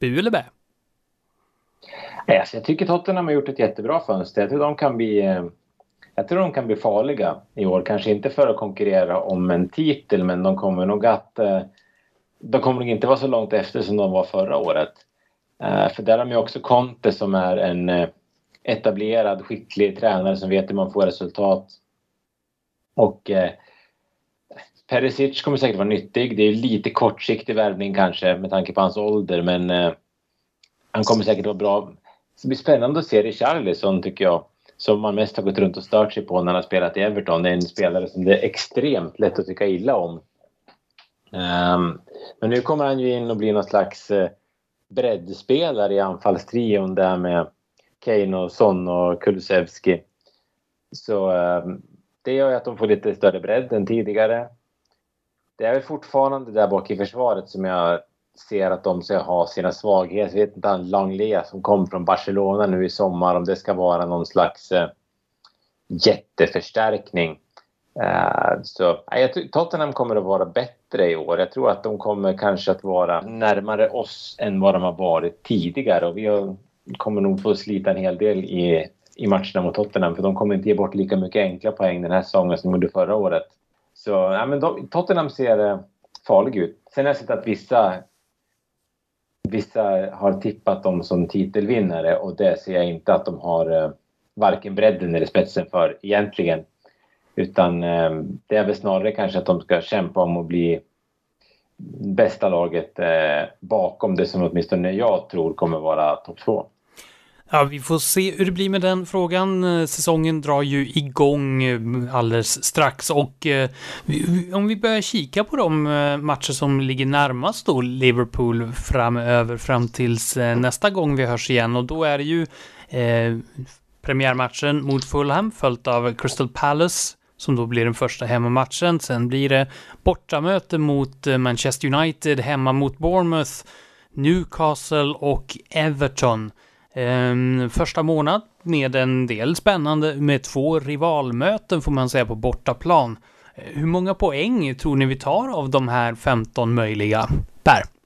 bu eller bä? Eh, alltså, jag tycker Tottenham har gjort ett jättebra fönster. Jag tror de kan bli eh, jag tror de kan bli farliga i år. Kanske inte för att konkurrera om en titel, men de kommer nog att... Eh, de kommer nog inte vara så långt efter som de var förra året. Uh, för där har man ju också Conte som är en uh, etablerad, skicklig tränare som vet hur man får resultat. Och eh, Perisic kommer säkert vara nyttig. Det är lite kortsiktig värvning kanske med tanke på hans ålder, men han kommer säkert vara bra. Det blir spännande att se Richarlison tycker jag som man mest har gått runt och stört sig på när han har spelat i Everton. Det är en spelare som det är extremt lätt att tycka illa om. Um, men nu kommer han ju in och blir någon slags uh, breddspelare i anfallstrion där med Kane och Son och Kulusevski. Så um, det gör ju att de får lite större bredd än tidigare. Det är väl fortfarande där bak i försvaret som jag ser att de ska ha sina svagheter. Jag vet inte, han Langlea som kom från Barcelona nu i sommar, om det ska vara någon slags eh, jätteförstärkning. Eh, så jag tror Tottenham kommer att vara bättre i år. Jag tror att de kommer kanske att vara närmare oss än vad de har varit tidigare och vi har, kommer nog få slita en hel del i, i matcherna mot Tottenham för de kommer inte ge bort lika mycket enkla poäng den här säsongen som de gjorde förra året. Så ja, men de, Tottenham ser eh, farlig ut. Sen har jag sett att vissa Vissa har tippat dem som titelvinnare och det ser jag inte att de har eh, varken bredden eller spetsen för egentligen. Utan eh, det är väl snarare kanske att de ska kämpa om att bli bästa laget eh, bakom det som åtminstone jag tror kommer vara topp två. Ja, vi får se hur det blir med den frågan. Eh, säsongen drar ju igång eh, alldeles strax och eh, om vi börjar kika på de eh, matcher som ligger närmast då Liverpool framöver fram tills nästa gång vi hörs igen och då är det ju eh, premiärmatchen mot Fulham följt av Crystal Palace som då blir den första hemmamatchen. Sen blir det bortamöte mot eh, Manchester United, hemma mot Bournemouth, Newcastle och Everton. Ehm, första månad med en del spännande med två rivalmöten får man säga på bortaplan. Eh, hur många poäng tror ni vi tar av de här 15 möjliga? Per?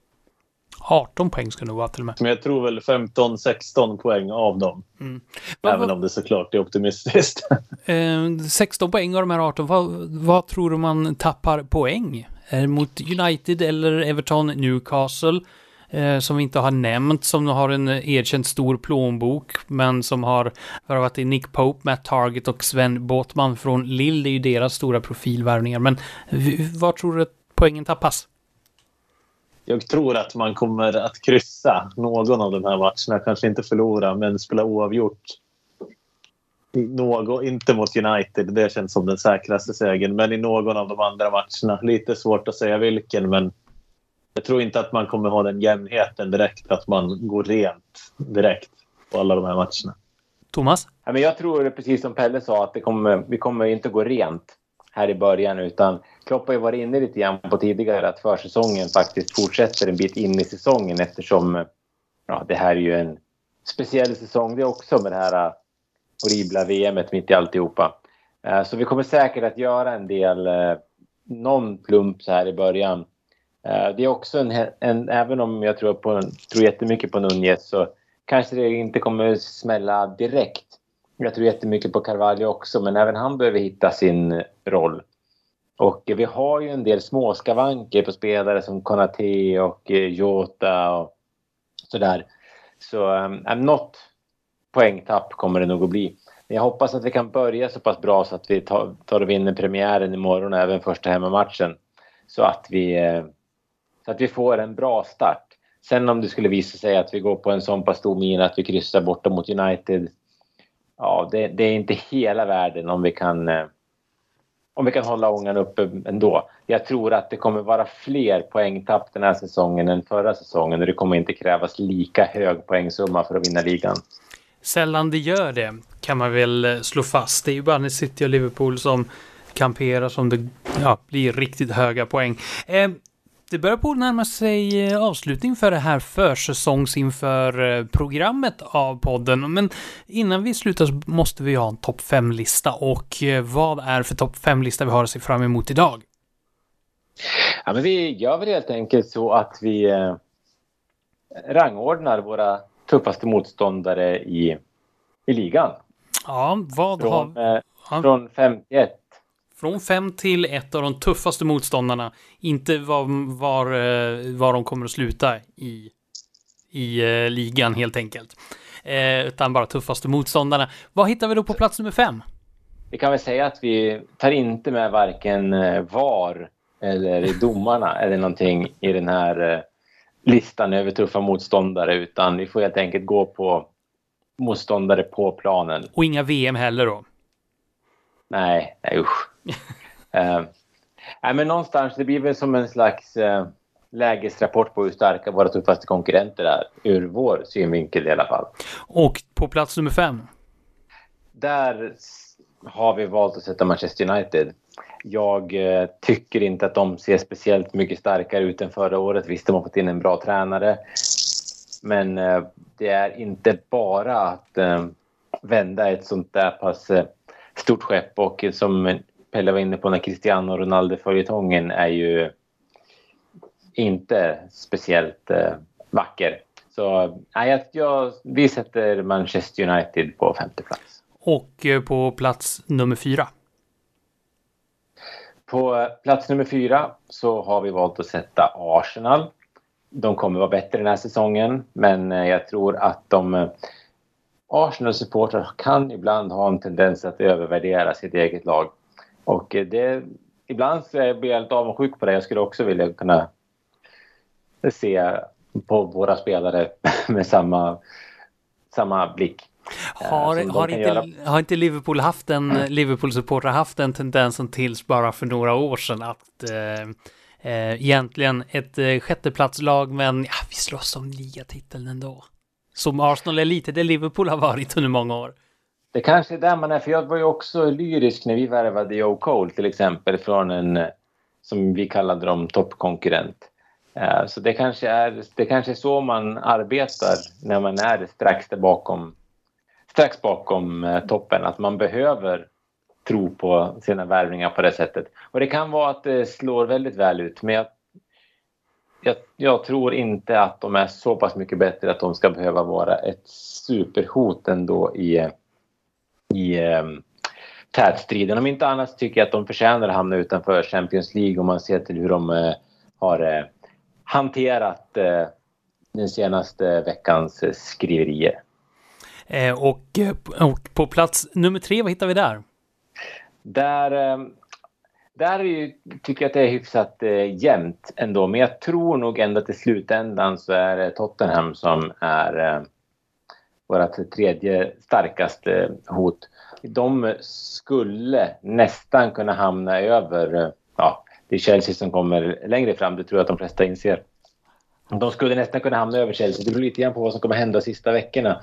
18 poäng ska det nog vara till och med. Men jag tror väl 15-16 poäng av dem. Mm. Även om det såklart är optimistiskt. Eh, 16 poäng av de här 18, vad, vad tror du man tappar poäng? Det mot United eller Everton, Newcastle? eh, som vi inte har nämnt, som har en erkänt stor plånbok, men som har värvat i Nick Pope, Matt Target och Sven Båtman från Lill. Det är ju deras stora profilvärvningar. Men var tror du att poängen tappas? Jag tror att man kommer att kryssa någon av de här matcherna. Kanske inte förlora, men spela oavgjort. Någon, inte mot United, det känns som den säkraste segern. Men i någon av de andra matcherna. Lite svårt att säga vilken, men jag tror inte att man kommer ha den jämnheten direkt. Att man går rent direkt på alla de här matcherna. Thomas? Ja, men jag tror precis som Pelle sa att det kommer, vi kommer inte gå rent här i början utan Klopp har ju varit inne lite grann på tidigare att försäsongen faktiskt fortsätter en bit in i säsongen eftersom ja, det här är ju en speciell säsong det också med det här äh, horribla VMet mitt i alltihopa. Äh, så vi kommer säkert att göra en del, äh, någon plump så här i början. Det är också en, en även om jag tror, på, tror jättemycket på Nunez så kanske det inte kommer smälla direkt. Jag tror jättemycket på Carvalho också men även han behöver hitta sin roll. Och vi har ju en del småskavanker på spelare som Konate och eh, Jota och sådär. Så um, något poängtapp kommer det nog att bli. Men Jag hoppas att vi kan börja så pass bra så att vi tar, tar och vinner premiären imorgon och även första hemmamatchen. Så att vi, eh, så att vi får en bra start. Sen om det skulle visa sig att vi går på en sån pass stor mina att vi kryssar borta mot United. Ja, det, det, är inte hela världen om vi kan eh, om vi kan hålla ångan uppe ändå. Jag tror att det kommer vara fler poängtapp den här säsongen än förra säsongen och det kommer inte krävas lika hög poängsumma för att vinna ligan. Sällan det gör det, kan man väl eh, slå fast. Det är ju bara när City och Liverpool som kamperar som det ja, blir riktigt höga poäng. Eh, det börjar på närma sig eh, avslutning för det här försäsongsinför eh, programmet av podden. Men innan vi slutar så måste vi ha en topp 5-lista. Och vad är för topp 5-lista vi har att se fram emot idag? Ja, men vi gör väl helt enkelt så att vi eh, rangordnar våra tuffaste motståndare i, i ligan. Ja, vad från, har... Eh, från 51. Från 5 till ett av de tuffaste motståndarna. Inte var, var, eh, var de kommer att sluta i, i eh, ligan helt enkelt. Eh, utan bara tuffaste motståndarna. Vad hittar vi då på plats nummer 5? Vi kan väl säga att vi tar inte med varken eh, VAR eller domarna eller någonting i den här listan över tuffa motståndare utan vi får helt enkelt gå på motståndare på planen. Och inga VM heller då? Nej, nej usch. Uh, nej, men någonstans, det blir väl som en slags uh, lägesrapport på hur starka våra tuffaste konkurrenter är. Ur vår synvinkel i alla fall. Och på plats nummer fem? Där har vi valt att sätta Manchester United. Jag eh, tycker inte att de ser speciellt mycket starkare ut än förra året. Visst, de har fått in en bra tränare. Men eh, det är inte bara att eh, vända ett sånt där pass stort skepp och som Pelle var inne på när Cristiano Ronaldo-följetongen är ju inte speciellt vacker. Så nej, jag, vi sätter Manchester United på femte plats. Och på plats nummer fyra? På plats nummer fyra så har vi valt att sätta Arsenal. De kommer vara bättre den här säsongen men eh, jag tror att de eh, Arsenal-supportrar kan ibland ha en tendens att övervärdera sitt eget lag. Och eh, det, ibland så blir jag lite avundsjuk på det. Jag skulle också vilja kunna se på våra spelare med samma, samma blick. Har, eh, har, inte, har inte Liverpool haft en, mm. Liverpool-supportrar haft den tendensen tills bara för några år sedan att eh, eh, egentligen ett eh, sjätteplatslag men ja, vi slåss om ligatiteln ändå. Som Arsenal är lite det Liverpool har varit under många år. Det kanske är där man är, för jag var ju också lyrisk när vi värvade Joe Cole till exempel från en, eh, som vi kallade dem, toppkonkurrent. Eh, så det kanske, är, det kanske är så man arbetar när man är strax där bakom strax bakom eh, toppen. Att man behöver tro på sina värvningar på det sättet. Och det kan vara att det slår väldigt väl ut men jag, jag, jag, tror inte att de är så pass mycket bättre att de ska behöva vara ett superhot ändå i, i um, tätstriden. Om inte annat tycker jag att de förtjänar att hamna utanför Champions League om man ser till hur de uh, har uh, hanterat uh, den senaste veckans skriverier. Eh, och, och på plats nummer tre, vad hittar vi där? Där, där är ju, tycker jag att det är hyfsat jämnt ändå. Men jag tror nog ändå att i slutändan så är det Tottenham som är vårt tredje starkaste hot. De skulle nästan kunna hamna över, ja, det är Chelsea som kommer längre fram, det tror jag att de flesta inser. De skulle nästan kunna hamna över Chelsea. Det beror lite grann på vad som kommer hända de sista veckorna.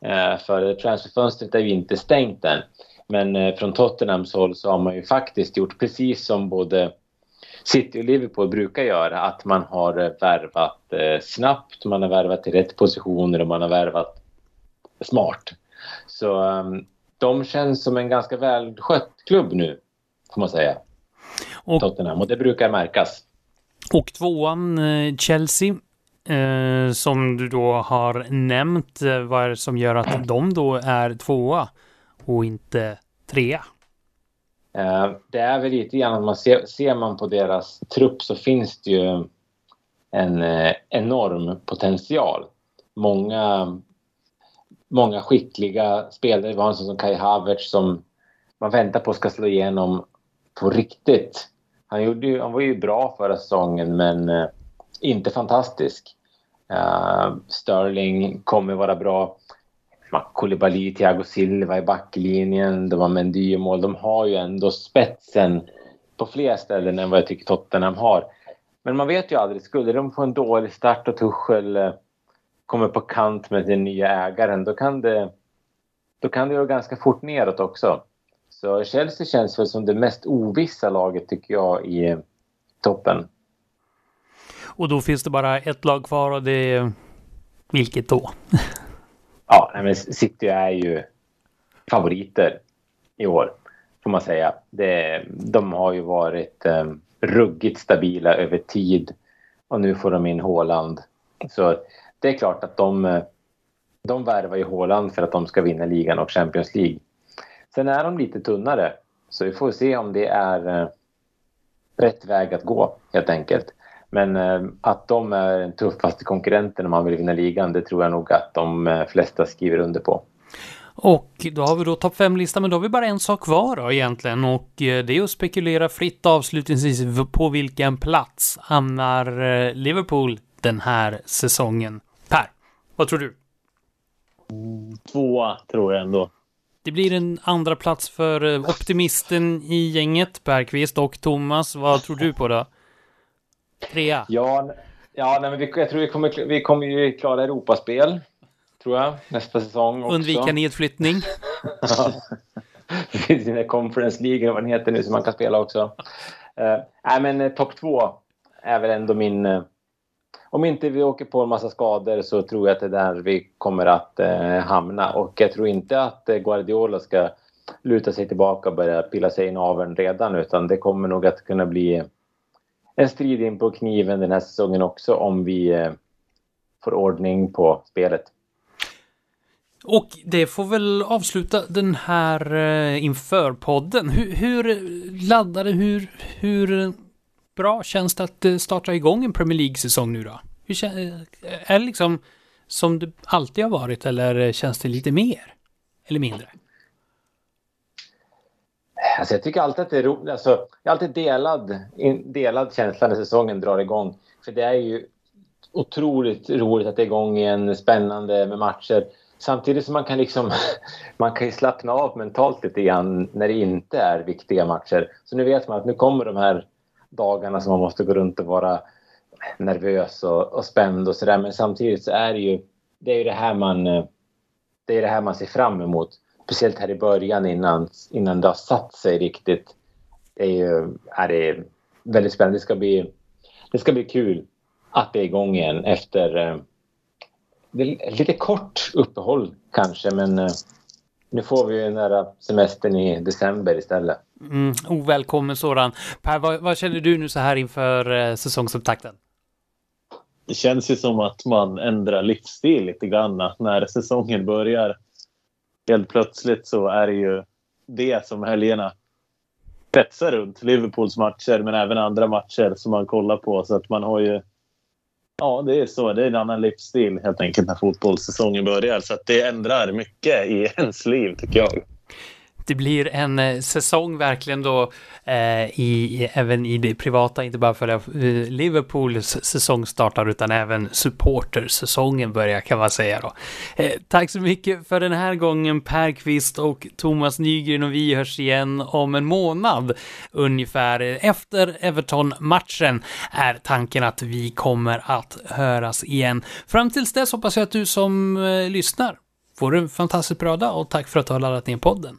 Eh, för transferfönstret är ju inte stängt än. Men eh, från Tottenhams håll så har man ju faktiskt gjort precis som både City och Liverpool brukar göra. Att man har eh, värvat snabbt, man har värvat till rätt positioner och man har värvat smart. Så um, de känns som en ganska välskött klubb nu, får man säga. Och, Tottenham, och det brukar märkas. Och tvåan, eh, Chelsea, eh, som du då har nämnt. Eh, vad är det som gör att de då är tvåa och inte trea? Eh, det är väl lite grann att man ser, ser man på deras trupp så finns det ju en eh, enorm potential. Många många skickliga spelare. Vi har en sån som Kai Havertz som man väntar på ska slå igenom på riktigt. Han, gjorde ju, han var ju bra förra säsongen men eh, inte fantastisk. Uh, Sterling kommer vara bra. Koulibaly, Thiago Silva i backlinjen. Det var Mendy i mål. De har ju ändå spetsen på fler ställen än vad jag tycker Tottenham har. Men man vet ju aldrig. Skulle de få en dålig start och Tuchel eh, kommer på kant med den nya ägaren, då kan det, då kan det gå ganska fort neråt också. Så Chelsea känns väl som det mest ovissa laget tycker jag i toppen. Och då finns det bara ett lag kvar och det är vilket då? ja, men City är ju favoriter i år, får man säga. Det, de har ju varit eh, ruggigt stabila över tid och nu får de in Håland. Så det är klart att de, eh, de värvar ju Håland för att de ska vinna ligan och Champions League. Sen är de lite tunnare, så vi får se om det är eh, rätt väg att gå helt enkelt. Men eh, att de är den tuffaste konkurrenten om man vill vinna ligan, det tror jag nog att de flesta skriver under på. Och då har vi då topp 5-listan, men då har vi bara en sak kvar då egentligen och det är att spekulera fritt avslutningsvis på vilken plats hamnar Liverpool den här säsongen. Vad tror du? Tvåa tror jag ändå. Det blir en andra plats för eh, optimisten i gänget, Bergqvist och Thomas. Vad tror du på då? Trea? Ja, ja nej, men vi, jag tror vi kommer, vi kommer ju klara Europaspel. Tror jag, nästa säsong också. Undvika nedflyttning. det finns här Conference League, vad den heter nu, som man kan spela också. Uh, nej, men uh, topp två är väl ändå min... Uh, om inte vi åker på en massa skador så tror jag att det är där vi kommer att eh, hamna. Och jag tror inte att eh, Guardiola ska luta sig tillbaka och börja pilla sig i naveln redan utan det kommer nog att kunna bli en strid in på kniven den här säsongen också om vi eh, får ordning på spelet. Och det får väl avsluta den här eh, inför podden. Hur, hur laddade, hur, hur bra känns det att eh, starta igång en Premier League-säsong nu då? Hur eh, är det liksom som det alltid har varit eller eh, känns det lite mer? Eller mindre? Alltså jag tycker alltid att det är roligt. Alltså, jag har alltid delad, delad känsla när säsongen drar igång. För det är ju otroligt roligt att det är igång igen, spännande med matcher. Samtidigt som man kan liksom man kan ju slappna av mentalt lite grann när det inte är viktiga matcher. Så nu vet man att nu kommer de här dagarna som man måste gå runt och vara nervös och, och spänd och sådär. Men samtidigt så är det ju det, är det här man eh, det är det här man ser fram emot. Speciellt här i början innan, innan det har satt sig riktigt. Det är ju är det väldigt spännande. Det ska bli, det ska bli kul att det är igång igen efter eh, lite kort uppehåll kanske men eh, nu får vi ju den där semestern i december istället. Mm, ovälkommen sådan. Per, vad, vad, känner du nu så här inför eh, säsongsupptakten? Det känns ju som att man ändrar livsstil lite grann när säsongen börjar. Helt plötsligt så är det ju det som helgerna kretsar runt. Liverpools matcher men även andra matcher som man kollar på. Så att man har ju ja, det är så. Det är en annan livsstil helt enkelt när fotbollssäsongen börjar. Så att det ändrar mycket i ens liv tycker jag det blir en eh, säsong verkligen då eh, i, även i det privata, inte bara för att eh, Liverpools säsong startar utan även supportersäsongen börjar kan man säga då. Eh, tack så mycket för den här gången Per Kvist och Thomas Nygren och vi hörs igen om en månad ungefär. Eh, efter Everton-matchen är tanken att vi kommer att höras igen. Fram tills dess hoppas jag att du som eh, lyssnar får en fantastiskt bra dag och tack för att du har laddat ner podden.